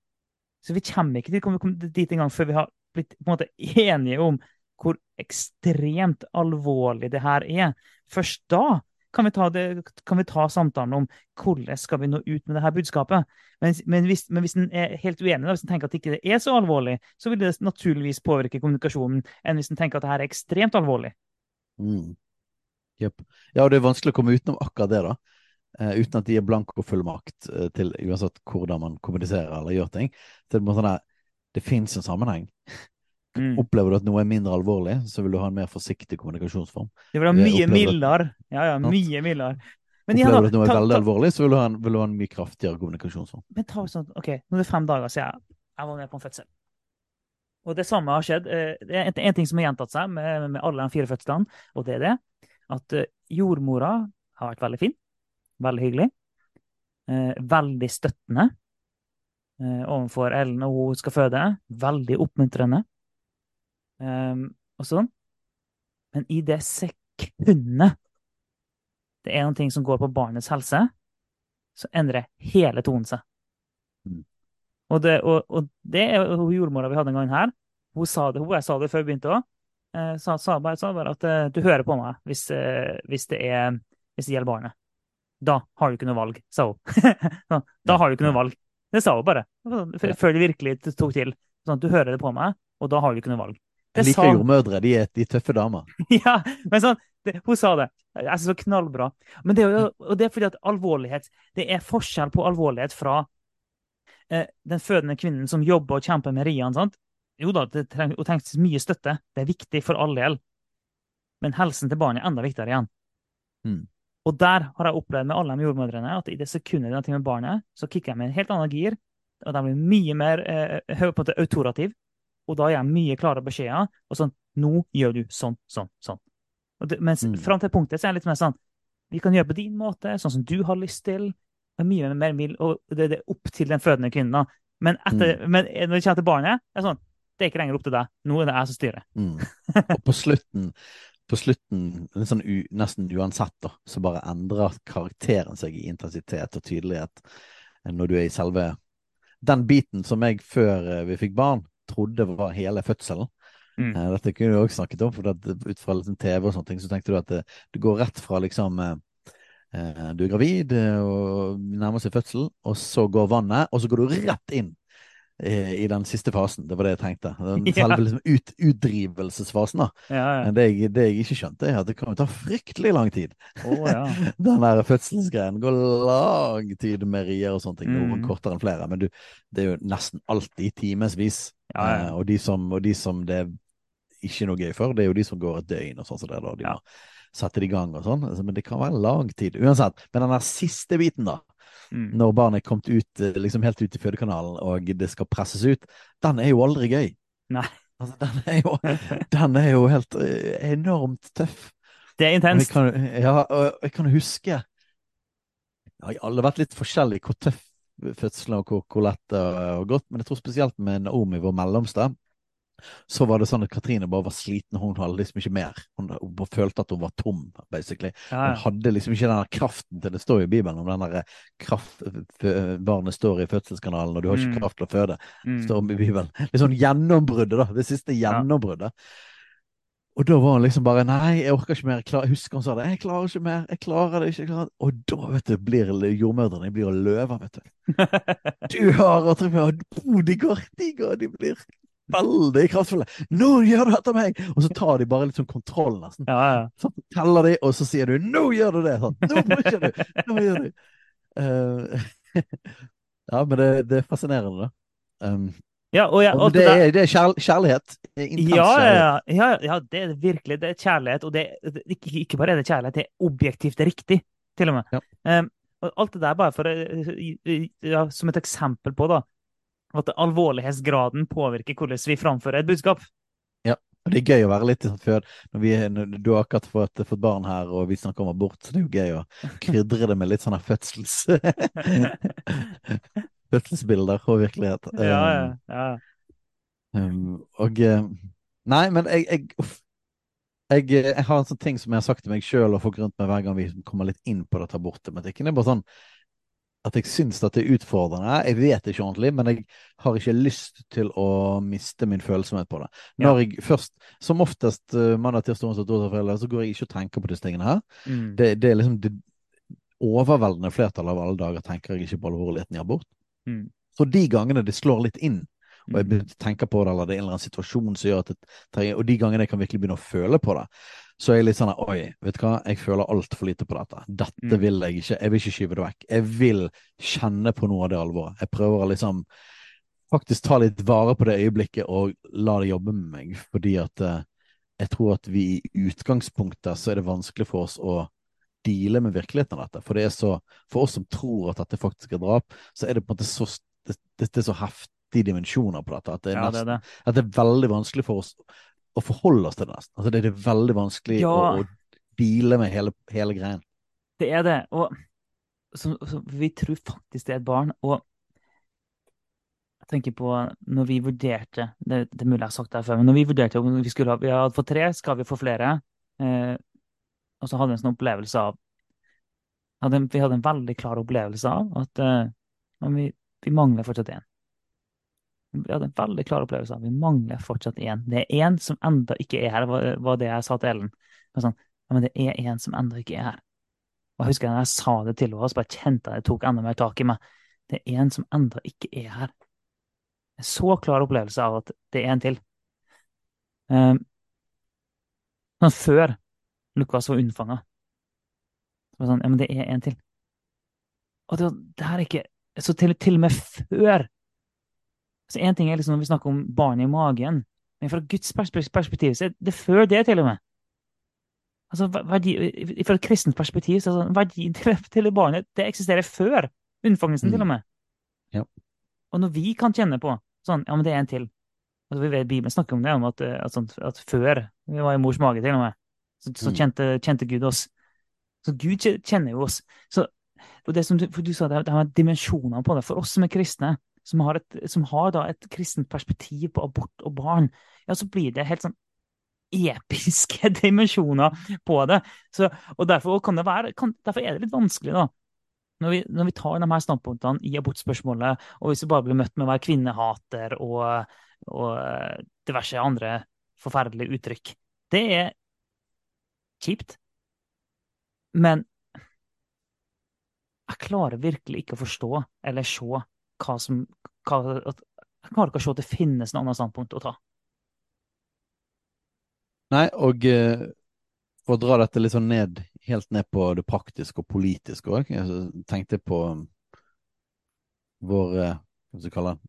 Så vi kommer ikke til å komme dit engang før vi har blitt på en måte enige om hvor ekstremt alvorlig det her er. Først da kan vi ta, det, kan vi ta samtalen om hvordan skal vi nå ut med det her budskapet. Men, men, hvis, men hvis en er helt uenig, da, hvis en tenker at ikke det ikke er så alvorlig, så vil det naturligvis påvirke kommunikasjonen enn hvis en tenker at det her er ekstremt alvorlig. Mm. Jepp. Ja, og det er vanskelig å komme utenom akkurat det, da. Uh, uten at de gir blankofullmakt uh, til uansett hvordan man kommuniserer eller gjør ting. Så det, er sånn der, det fins en sammenheng. [LAUGHS] Mm. Opplever du at noe er mindre alvorlig, så vil du ha en mer forsiktig kommunikasjonsform. Det vil ha mye opplever- mildere. Ja, ja, mye mildere. Men Opplever du at noe er veldig alvorlig, så vil du ha en, du ha en mye kraftigere kommunikasjonsform. Men ta sånn, ok, nå er det fem dager siden jeg, jeg var med på en fødsel. Og det samme har skjedd. eh, Det er en ting som har gjentatt seg med, med alle de fire fødslene, og det er det at eh, jordmora har vært veldig fin. Veldig hyggelig. Eh, veldig støttende eh, overfor Ellen når hun skal føde. Veldig oppmuntrende. Um, og sånn. Men i det sekundet det er noe som går på barnets helse, så endrer hele tonen seg. Mm. Og det, og, og det er jo jordmora vi hadde en gang her. Hun sa det, hun, jeg sa det før vi begynte òg. Eh, sa, sa, bare, sa bare at eh, du hører på meg hvis, eh, hvis, det er, hvis det gjelder barnet. Da har du ikke noe valg, sa hun. [LAUGHS] Sånn, da har du ikke noe valg. Det sa hun bare. Før det virkelig tok til. Sånn, du hører det på meg, og da har du ikke noe valg. Det Jeg liker sa- jordmødre, de er, de tøffe damer. [LAUGHS] ja, men sånn, det, hun sa det. Jeg synes det var knallbra. Men det er jo, og det er fordi at alvorlighet Det er forskjell på alvorlighet fra eh, den fødende kvinnen som jobber og kjemper med riene. sant? Jo da, det treng, trengs mye støtte. Det er viktig for all del. Men helsen til barnet er enda viktigere igjen. Mm. Og der har jeg opplevd med alle de jordmødrene at i det sekundet de har ting med barnet, så kicker jeg med en helt annen gir. Og de blir mye mer eh, måte autorativ. Og da gir jeg mye klarere beskjeder. Og sånn Nå gjør du sånn, sånn, sånn. Det, mens Mm. fram til punktet så er jeg litt mer sånn Vi kan gjøre på din måte, sånn som du har lyst til. Og mye mer mild, og det, det er opp til den fødende kvinnen. da. Men, etter, men når det kommer til barnet, det er sånn Det er ikke lenger opp til deg. Nå er det jeg som styrer. Mm. [LAUGHS] Og på slutten, på slutten sånn u, nesten uansett, da, så bare endrer karakteren seg i intensitet og tydelighet eh, når du er i selve Den biten som jeg før eh, vi fikk barn, trodde var hele fødselen. Mm. Eh, Dette kunne du også snakket om, for ut fra liksom TV og sånne ting, så tenkte du at det, det går rett fra liksom Du er gravid og nærmer seg fødsel, og så går vannet, og så går du rett inn i den siste fasen. Det var det jeg tenkte. Den [LAUGHS] selve liksom ut, utdrivelsesfasen. da. Ja, ja. Men det jeg, det jeg ikke skjønte, er at det kan jo ta fryktelig lang tid. Oh, ja. [LAUGHS] Den der fødselsgreien går lang tid med rier og sånne ting. Noen Mm. kortere enn flere. Men du, det er jo nesten alltid timevis. Ja, ja. Eh, og, de som, og de som det er ikke noe gøy for, det er jo de som går et døgn og sånn som det. da. De må sette det i gang og sånn. Altså, men det kan være lang tid. Uansett. Men den der siste biten, da. Mm. Når barnet er kommet ut, eh, liksom helt ut i fødekanalen og det skal presses ut, den er jo aldri gøy. Nei. Altså, den, er jo, den er jo helt eh, enormt tøff. Det er intenst. Jeg kan, ja, og jeg kan huske Det har alle vært litt forskjellig hvor tøff fødselen og hvor, hvor lett det har gått, men jeg tror spesielt med Naomi, vår mellomste, så var det sånn at Katrine bare var sliten, hun hadde liksom ikke mer. Hun, hun følte at hun var tom, basically. Ja, Hun hadde liksom ikke den kraften til Det står i Bibelen om den der kraft Barnet står i fødselskanalen, og du har ikke Mm. kraft til å føde. Mm. Står i Bibelen. Litt sånn gjennombruddet, da. Det siste gjennombruddet. Og da var hun liksom bare Nei, jeg orker ikke mer. Jeg, klar, husker hun sa det. Jeg klarer ikke mer. Jeg klarer det ikke. Klarer. Og da, vet du, blir jordmødrene de blir løver, vet du. [LAUGHS] Du har og Oh, De går, de går, de blir veldig kraftfulle. Nå gjør du etter meg! Og så tar de bare litt sånn kontroll, nesten. Ja, ja. Så teller de, og så sier du 'nå gjør du det'! Sånn. Nå bruker du! Nå gjør du! uh, [LAUGHS] ja, men det, det er fascinerende, da. Um, ja, og, ja, og det, er, det er kjær, kjærlighet. Intens ja, kjærlighet. ja, ja, ja, det er virkelig det er kjærlighet. Og det, ikke, ikke bare er det kjærlighet, det er objektivt riktig, til og med. Ja. Um, og alt det der bare for, ja, som et eksempel på da, at alvorlighetsgraden påvirker hvordan vi framfører et budskap. Ja, Og det er gøy å være litt sånn før når vi når Du har akkurat fått, fått barn her, og vi snakker om abort, så det er jo gøy å krydre det med litt sånne fødsels... [LAUGHS] Fødselsbilder og virkelighet. Ja, ja, ja. Um, og eh, Nei, men jeg, jeg, uff. jeg, jeg har en sånn ting som jeg har sagt til meg sjøl og folk rundt meg hver gang vi kommer litt inn på dette aborttematikken. Det er bare sånn at jeg syns at det er utfordrende. Jeg vet ikke ordentlig, men jeg har ikke lyst til å miste min følsomhet på det. Når jeg først, Som oftest uh, mandag, tirsdag, onsdag, torsdag, fredag, så går jeg ikke og tenker på disse tingene her. Mm. Det, det er liksom det overveldende flertallet av alle dager tenker jeg ikke på alvorligheten i abort. Mm. Så de gangene det slår litt inn, og jeg tenker begynner å tenke på det, eller det er en eller annen situasjon som gjør at det trenger Og de gangene jeg kan virkelig begynne å føle på det, så er jeg litt sånn Oi, vet du hva, jeg føler altfor lite på dette. Dette Mm. vil jeg ikke. Jeg vil ikke skyve det vekk. Jeg vil kjenne på noe av det alvoret. Jeg prøver å liksom faktisk ta litt vare på det øyeblikket og la det jobbe med meg, fordi at eh, jeg tror at vi i utgangspunktet så er det vanskelig for oss å deale med virkeligheten av dette. For det er så, for oss som tror at dette faktisk er drap, så er det på en måte så, det, det er så heftige dimensjoner på dette at det, er Ja, det er det. at det er veldig vanskelig for oss å forholde oss til det. Altså det, det er veldig vanskelig Ja. å, å deale med hele, hele greien. Det er det. Og så, så vi tror faktisk det er et barn. Og jeg tenker på når vi vurderte Det, det er mulig jeg har sagt det før, men når vi vurderte om vi skulle ha Vi hadde fått tre, skal vi få flere? Eh, og så hadde vi en sånn opplevelse av hadde, Vi hadde en veldig klar opplevelse av at eh, vi, vi mangler fortsatt én. Vi hadde en veldig klar opplevelse av vi mangler fortsatt én. Det er én som enda ikke er her, var, det jeg sa til Ellen. Sånn, ja, men det er én som enda ikke er her. Og jeg husker da jeg sa det til henne, bare kjente jeg det tok enda mer tak i meg. Det er en som enda ikke er her. En så klar opplevelse av at det er en til. Um, sånn før Lukas var unnfanga. Sånn, ja, men det er en til. Og det, det her er ikke Så til, til og med før Så én ting er liksom når vi snakker om barnet i magen, men fra Guds perspektiv så er det før det, til og med. Altså, verdi, Fra et kristent perspektiv så det sånn, verdien [LAUGHS] til, til barnet det eksisterer før unnfangelsen, Mm. til og med. Ja. Og når vi kan kjenne på sånn, ja, men det er en til altså, vi vet, Bibelen snakker om det, om at, eh, at, sånt, at før vi var i mors mage, til og med, så, så Mm. kjente, kjente Gud oss. Så Gud kjenner jo oss. Så, og det som du, for du sa, det, det har dimensjoner på det. For oss som er kristne, som har, et, som har et kristent perspektiv på abort og barn, ja, så blir det helt sånn episke [LAUGHS] dimensjoner på det. Så, og derfor det være, kan, derfor er det litt vanskelig, da. Når vi, når vi tar de her standpunktene i abortspørsmålet, og hvis vi bare blir møtt med å være kvinnehater og, og eh, diverse andre forferdelige uttrykk, det er kjipt. Men jeg klarer virkelig ikke å forstå eller se hva som hva, Jeg klarer ikke å se at det finnes noe annet standpunkt å ta. Nei, og eh, for å dra dette litt sånn ned, helt ned på det praktiske og politiske òg, jeg tenkte på um, vår eh, hva skal vi kalle han,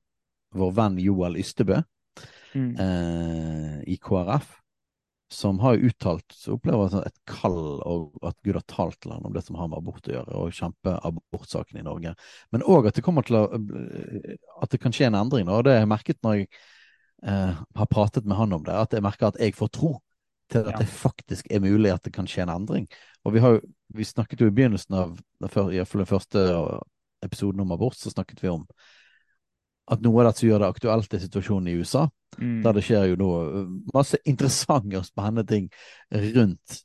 vår venn Joel Ystebø Mm. eh, i KrF, som har uttalt så opplever han et kall, og at Gud har talt til ham om det som har med abort å gjøre, og kjempe abortsaken i Norge. Men òg at det kommer til å At det kan skje en endring. Og det har jeg merket når jeg eh, har pratet med han om det, at jeg merker at jeg får tro til at det faktisk er mulig at det kan skje en endring. Og vi, har, vi snakket jo i begynnelsen av iallfall den første episoden om abort, så snakket vi om at noe av det som gjør det aktuelt, er situasjonen i USA. Mm. Der det skjer jo nå uh, masse interessante og spennende ting rundt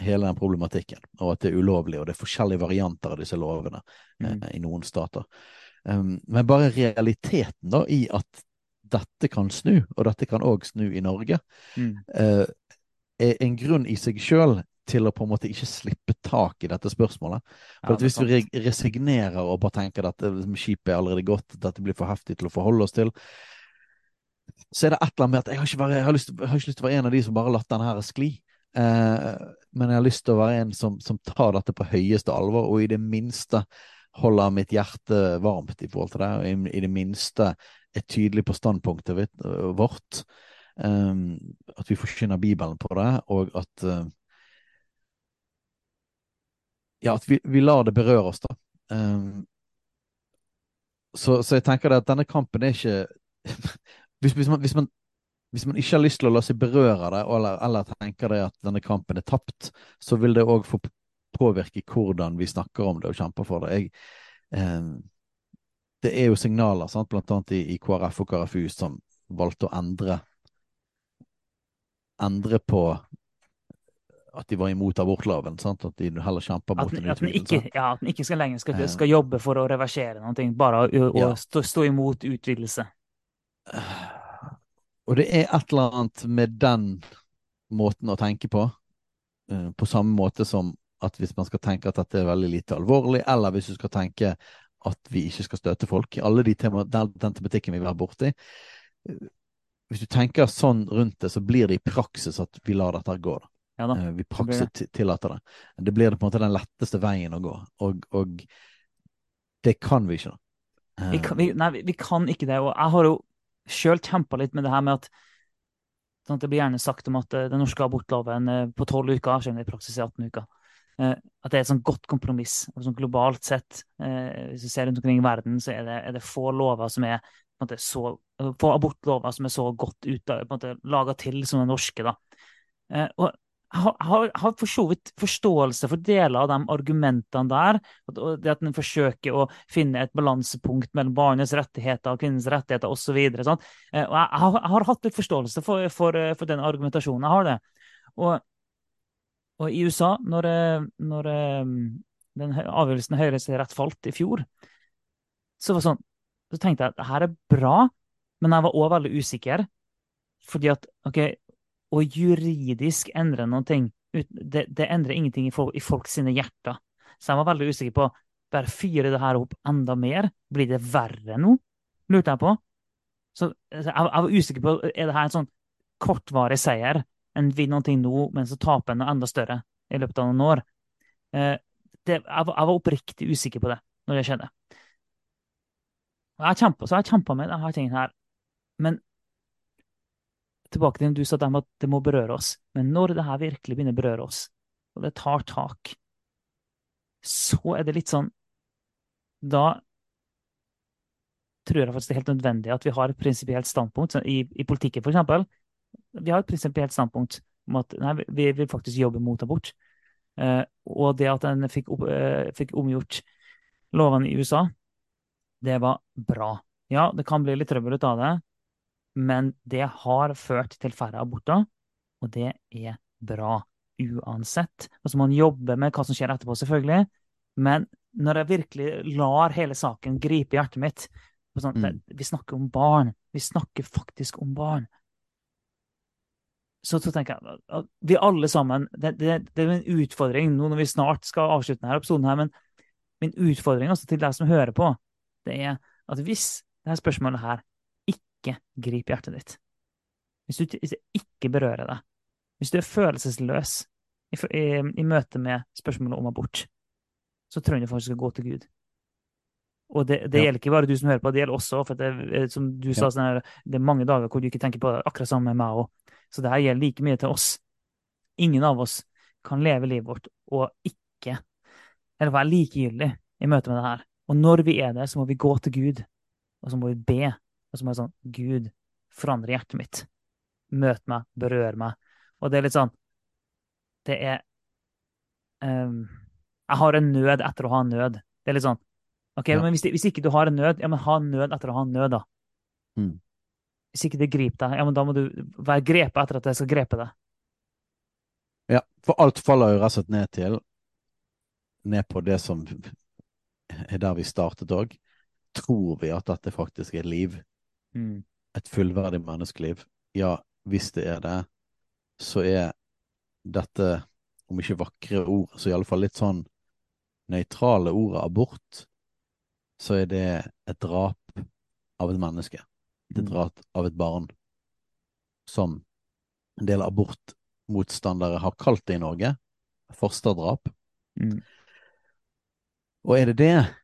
hele den problematikken. Og at det er ulovlig, og det er forskjellige varianter av disse lovene eh, Mm. i noen stater. Um, men bare realiteten da i at dette kan snu, og dette kan òg snu i Norge, Mm. eh, er en grunn i seg sjøl til å på en måte ikke slippe tak i dette spørsmålet. For Ja, at det Hvis vi resignerer og bare tenker at det- skipet er allerede gått, dette blir for heftig til å forholde oss til, så er det et eller annet med at jeg har ikke, vært, jeg har, lyst, jeg har ikke lyst til å være en av de som bare latt denne her skli. Eh, men jeg har lyst til å være en som, som tar dette på høyeste alvor, og i det minste holder mitt hjerte varmt i forhold til det, og i, i det minste er tydelig på standpunktet øh, vårt. Um, at vi forkynner Bibelen på det, og at uh, Ja, at vi, vi lar det berøre oss, da. Um, så, så jeg tenker det at denne kampen er ikke [LAUGHS] hvis, hvis, man, hvis, man, hvis man ikke har lyst til å la seg berøre det, eller, eller tenker det at denne kampen er tapt, så vil det òg få påvirke hvordan vi snakker om det og kjemper for det. Jeg, um, det er jo signaler, sant? blant annet i, i KrF og KrFU, som valgte å endre endre på at de var imot abortloven. Sant? At de heller kjemper mot den, utvidelsen. ja, at den ikke skal lenger skal, Eh. skal jobbe for å reversere noe, bare å, Ja. stå, stå imot utvidelse. Og det er et eller annet med den måten å tenke på, eh, på samme måte som at hvis man skal tenke at dette er veldig lite alvorlig, eller hvis du skal tenke at vi ikke skal støte folk, alle de tema, den, den tematikken vi vil være borti. eh, Hvis du tenker sånn rundt det, så blir det i praksis at vi lar dette gå. Da. Ja. Eh, Vi praksis tillater det. Det blir på en måte den letteste veien å gå, og, og det kan vi ikke. Vi kan, vi, nei, vi, vi kan ikke det. Og jeg har jo sjøl kjempa litt med det her med at sånn at Det blir gjerne sagt om at eh, den norske abortloven eh, på tolv uker, selv om det i praksis er 18 uker, eh, at det er et sånn godt kompromiss. Og sånn globalt sett, eh, hvis du ser rundt omkring i verden, så er det, er det få lover som er måte, så, få abortlover som er så godt laga til som den norske. da. Eh, og har, har, har for så vidt forståelse for deler av de argumentene der. det at en forsøker å finne et balansepunkt mellom barnets rettigheter og kvinnens rettigheter osv. Og jeg, jeg, jeg har hatt litt forståelse for, for, for den argumentasjonen. Jeg har det. Og, og i USA, når, eh, når eh, den avgjørelsen i Høyesterett falt i fjor, så, var sånn, så tenkte jeg at det her er bra, men jeg var òg veldig usikker. Fordi at OK, å juridisk endre noen ting, det, det endrer ingenting i, folk, i folks hjerter. Så jeg var veldig usikker på bare fyre det her opp enda mer. Blir det verre nå? Lurte jeg på. Så jeg, jeg var usikker på er det her en sånn kortvarig seier. En vinner noe nå, men så taper en noe enda større i løpet av noen år. Eh, det, jeg, jeg var oppriktig usikker på det når det skjedde. Jeg kjempa, så jeg kjempa med denne tingene her. Men tilbake til det du sa der at det må berøre oss. Men når det her virkelig begynner å berøre oss, og det tar tak, så er det litt sånn Da tror jeg faktisk det er helt nødvendig at vi har et prinsipielt standpunkt. I, I politikken, for eksempel. Vi har et prinsipielt standpunkt om at nei, vi vil faktisk jobbe mot abort. Eh, og det at en fikk, eh, fikk omgjort lovene i USA, det var bra. Ja, det kan bli litt trøbbel ut av det, men det har ført til færre aborter, og det er bra uansett. Altså man jobber med hva som skjer etterpå, selvfølgelig, men når jeg virkelig lar hele saken gripe hjertet mitt sånn, Mm. Vi snakker om barn. Vi snakker faktisk om barn. Så, så tenker jeg at vi alle sammen Det, det, det er en utfordring nå når vi snart skal avslutte denne episoden, her, men min utfordring også til deg som hører på, det er at hvis dette spørsmålet her ikke griper hjertet ditt, hvis, du, hvis det ikke berører deg, hvis du er følelsesløs i, i, i møte med spørsmålet om abort, så trenger du faktisk å gå til Gud. Og det, det Ja. gjelder ikke bare du som hører på, det gjelder også, for det, er, som du sa, sånn her, det er mange dager hvor du ikke tenker på det, akkurat sammen med meg òg. Så det her gjelder like mye til oss. Ingen av oss kan leve livet vårt og ikke, eller være likegyldig i møte med det her. Og når vi er der, så må vi gå til Gud, og så må vi be. Og så må jeg sånn Gud, forandre hjertet mitt. Møt meg, berør meg. Og det er litt sånn Det er um, Jeg har en nød etter å ha en nød. Det er litt sånn OK, Ja. men hvis, hvis ikke du har en nød, ja, men ha en nød etter å ha en nød, da. Mm. Hvis ikke det griper deg, ja, men da må du være grepet etter at det skal grepe deg. Ja, for alt faller jo rett og slett ned til Ned på det som er der vi startet òg. Tror vi at dette faktisk er liv? Mm. Et fullverdig menneskeliv? Ja, hvis det er det, så er dette, om ikke vakre ord, så iallfall litt sånn nøytrale ordet abort, så er det et drap av et menneske. Et Mm. drap av et barn. Som en del abortmotstandere har kalt det i Norge. Fosterdrap. Mm. Og er det det,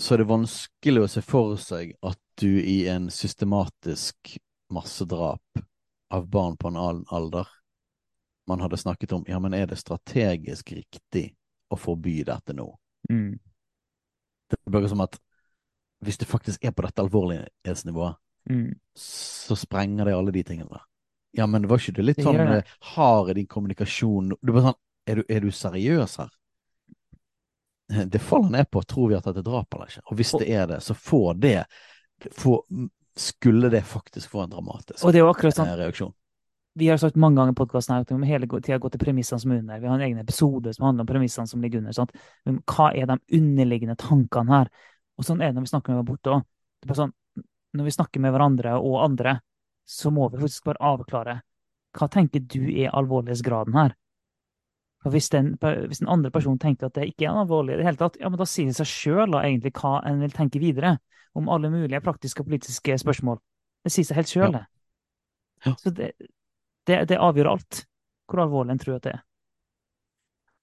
så er det vanskelig å se for seg at du i en systematisk massedrap av barn på en annen alder Man hadde snakket om ja, men er det strategisk riktig å forby dette nå? Mm. Det blir som at hvis det faktisk er på dette alvorlighetsnivået, Mm. så sprenger det alle de tingene der. Ja, men var ikke du litt sånn det. eh, hard i din kommunikasjon? Du bare sånn, er du, er du seriøs her? [LAUGHS] Det faller ned på tror vi at det er drap eller ikke. Og hvis det er det, så får det får, skulle det faktisk få en dramatisk sånn eh, reaksjon. Vi har sagt mange ganger i podkasten at vi må hele tida gå til premissene som er under. Vi har en egen episode som handler om premissene som ligger under. Sant? Men hva er de underliggende tankene her? Og sånn er det når vi snakker med borte òg. Sånn, når vi snakker med hverandre og andre, så må vi faktisk bare avklare hva tenker du er alvorlighetsgraden her? Hvis den, hvis den andre personen tenker at det ikke er alvorlig i det hele tatt, ja, men da sier det seg sjøl egentlig hva en vil tenke videre om alle mulige praktiske og politiske spørsmål. Det sier seg helt sjøl, det. Ja. Så det, det, det, avgjør alt, hvor alvorlig en tror at det er.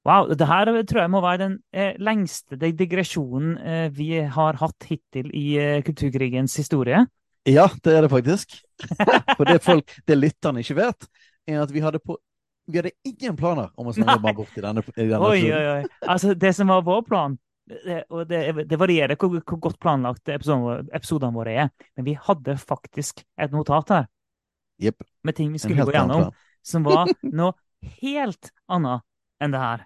Wow, det her tror jeg må være den eh, lengste digresjonen eh, vi har hatt hittil i eh, kulturkrigens historie. Ja, det er det faktisk. [LAUGHS] For det folk, det lytterne ikke vet, er at vi hadde, på, vi hadde ingen planer om å snakke bare bort i denne, i denne oi, oi, oi. Altså, det som var vår plan det, og det, det varierer hvor, hvor, godt planlagt episoden, episodene våre er, men vi hadde faktisk et notat her yep. med ting vi skulle gå gjennom, som var noe helt annet enn det her.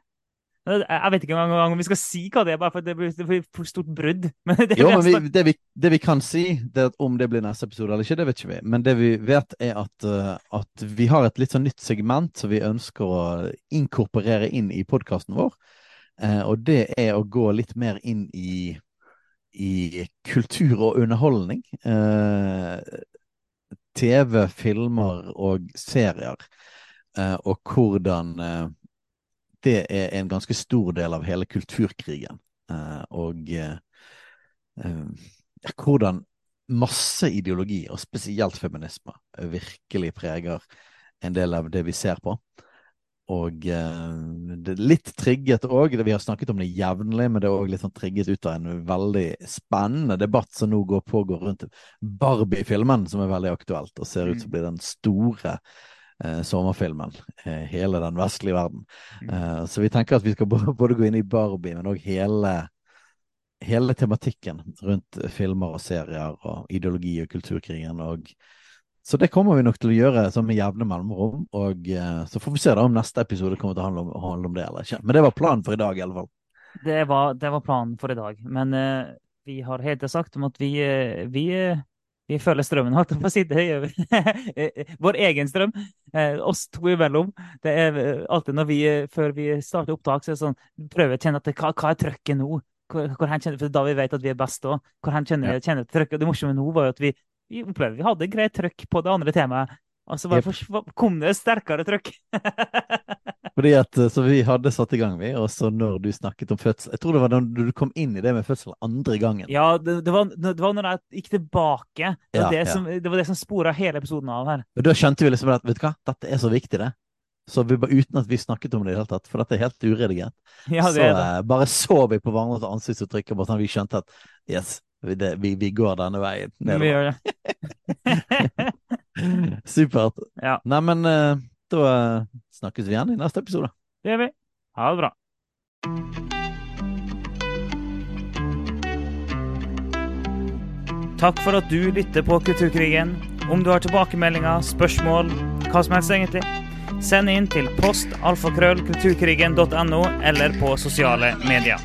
Jeg vet ikke engang om vi skal si hva det er, bare for det blir, det blir for stort brudd. [LAUGHS] Men det, jo, men vi, det, vi, det, vi, kan si, det at om det blir neste episode eller ikke, det vet ikke vi. Men det vi vet, er at, uh, at vi har et litt sånn nytt segment som vi ønsker å inkorporere inn i podkasten vår. Uh, og det er å gå litt mer inn i, i kultur og underholdning. Uh, TV, filmer og serier. og hvordan det er en ganske stor del av hele kulturkrigen. Uh, og uh, uh, hvordan masse ideologi, og spesielt feminisme, virkelig preger en del av det vi ser på. Og det er litt trigget òg, vi har snakket om det jevnlig, men det er òg litt sånn trigget ut av en veldig spennende debatt som nå går pågår rundt Barbie-filmen, som er veldig aktuelt og ser ut til å bli den store eh, sommerfilmen. Eh, hele den vestlige verden. Mm. Eh, så vi tenker at vi skal [LAUGHS] både gå inn i Barbie, men òg hele, hele tematikken rundt filmer og serier og ideologi og kulturkrigen. og så det kommer vi nok til å gjøre sånn med jevne mellomrom. Og uh, så får vi se da om neste episode kommer til å handle om, handle om det eller ikke. Men det var planen for i dag, i alle fall. Det var, det var planen for i dag. Men uh, vi har helt sagt om at vi, uh, vi vi følger strømmen, holdt jeg på å si. Det gjør vi. [LAUGHS] Vår egen strøm. Eh, oss to imellom. Det er alltid når vi, eh, før vi starter opptak, så er det sånn, prøver å kjenne at hva, hva, er trøkket nå? Hvor, hvor kjenner, for Da vi vet at vi er best òg. Hvor hen kjenner, ja. kjenner trøkket? Det morsomme nå var jo at vi, vi opplevde vi hadde greit trøkk på det andre temaet. Og så bare yep. kom det sterkere trykk. [LAUGHS] Fordi at, eh, Så vi hadde satt i gang, vi, og så når du snakket om fødsel Jeg tror det var da du kom inn i det med fødsel andre gangen. Ja, det, det, var, det var, når jeg gikk tilbake. Det var, ja, det, som, ja. det, var det som spora hele episoden av her. Og Da skjønte vi liksom at vet du hva, dette er så viktig, det. Så vi, Uten at vi snakket om det i det hele tatt, for dette er helt uredigert. Ja, så uh, bare så vi på hverandres ansiktsuttrykk, og sånn vi skjønte at yes, vi, vi, går denne veien. Nedover. Vi gjør det. [LAUGHS] [LAUGHS] [LAUGHS] Supert. Ja. Neimen, uh, da snakkes vi igjen i neste episode. Det gjør vi. Ha det bra. Takk for at du lytter på Kulturkrigen. Om du har tilbakemeldinger, spørsmål, hva som helst egentlig, send inn til post alfakrøll kulturkrigen.no eller på sosiale medier.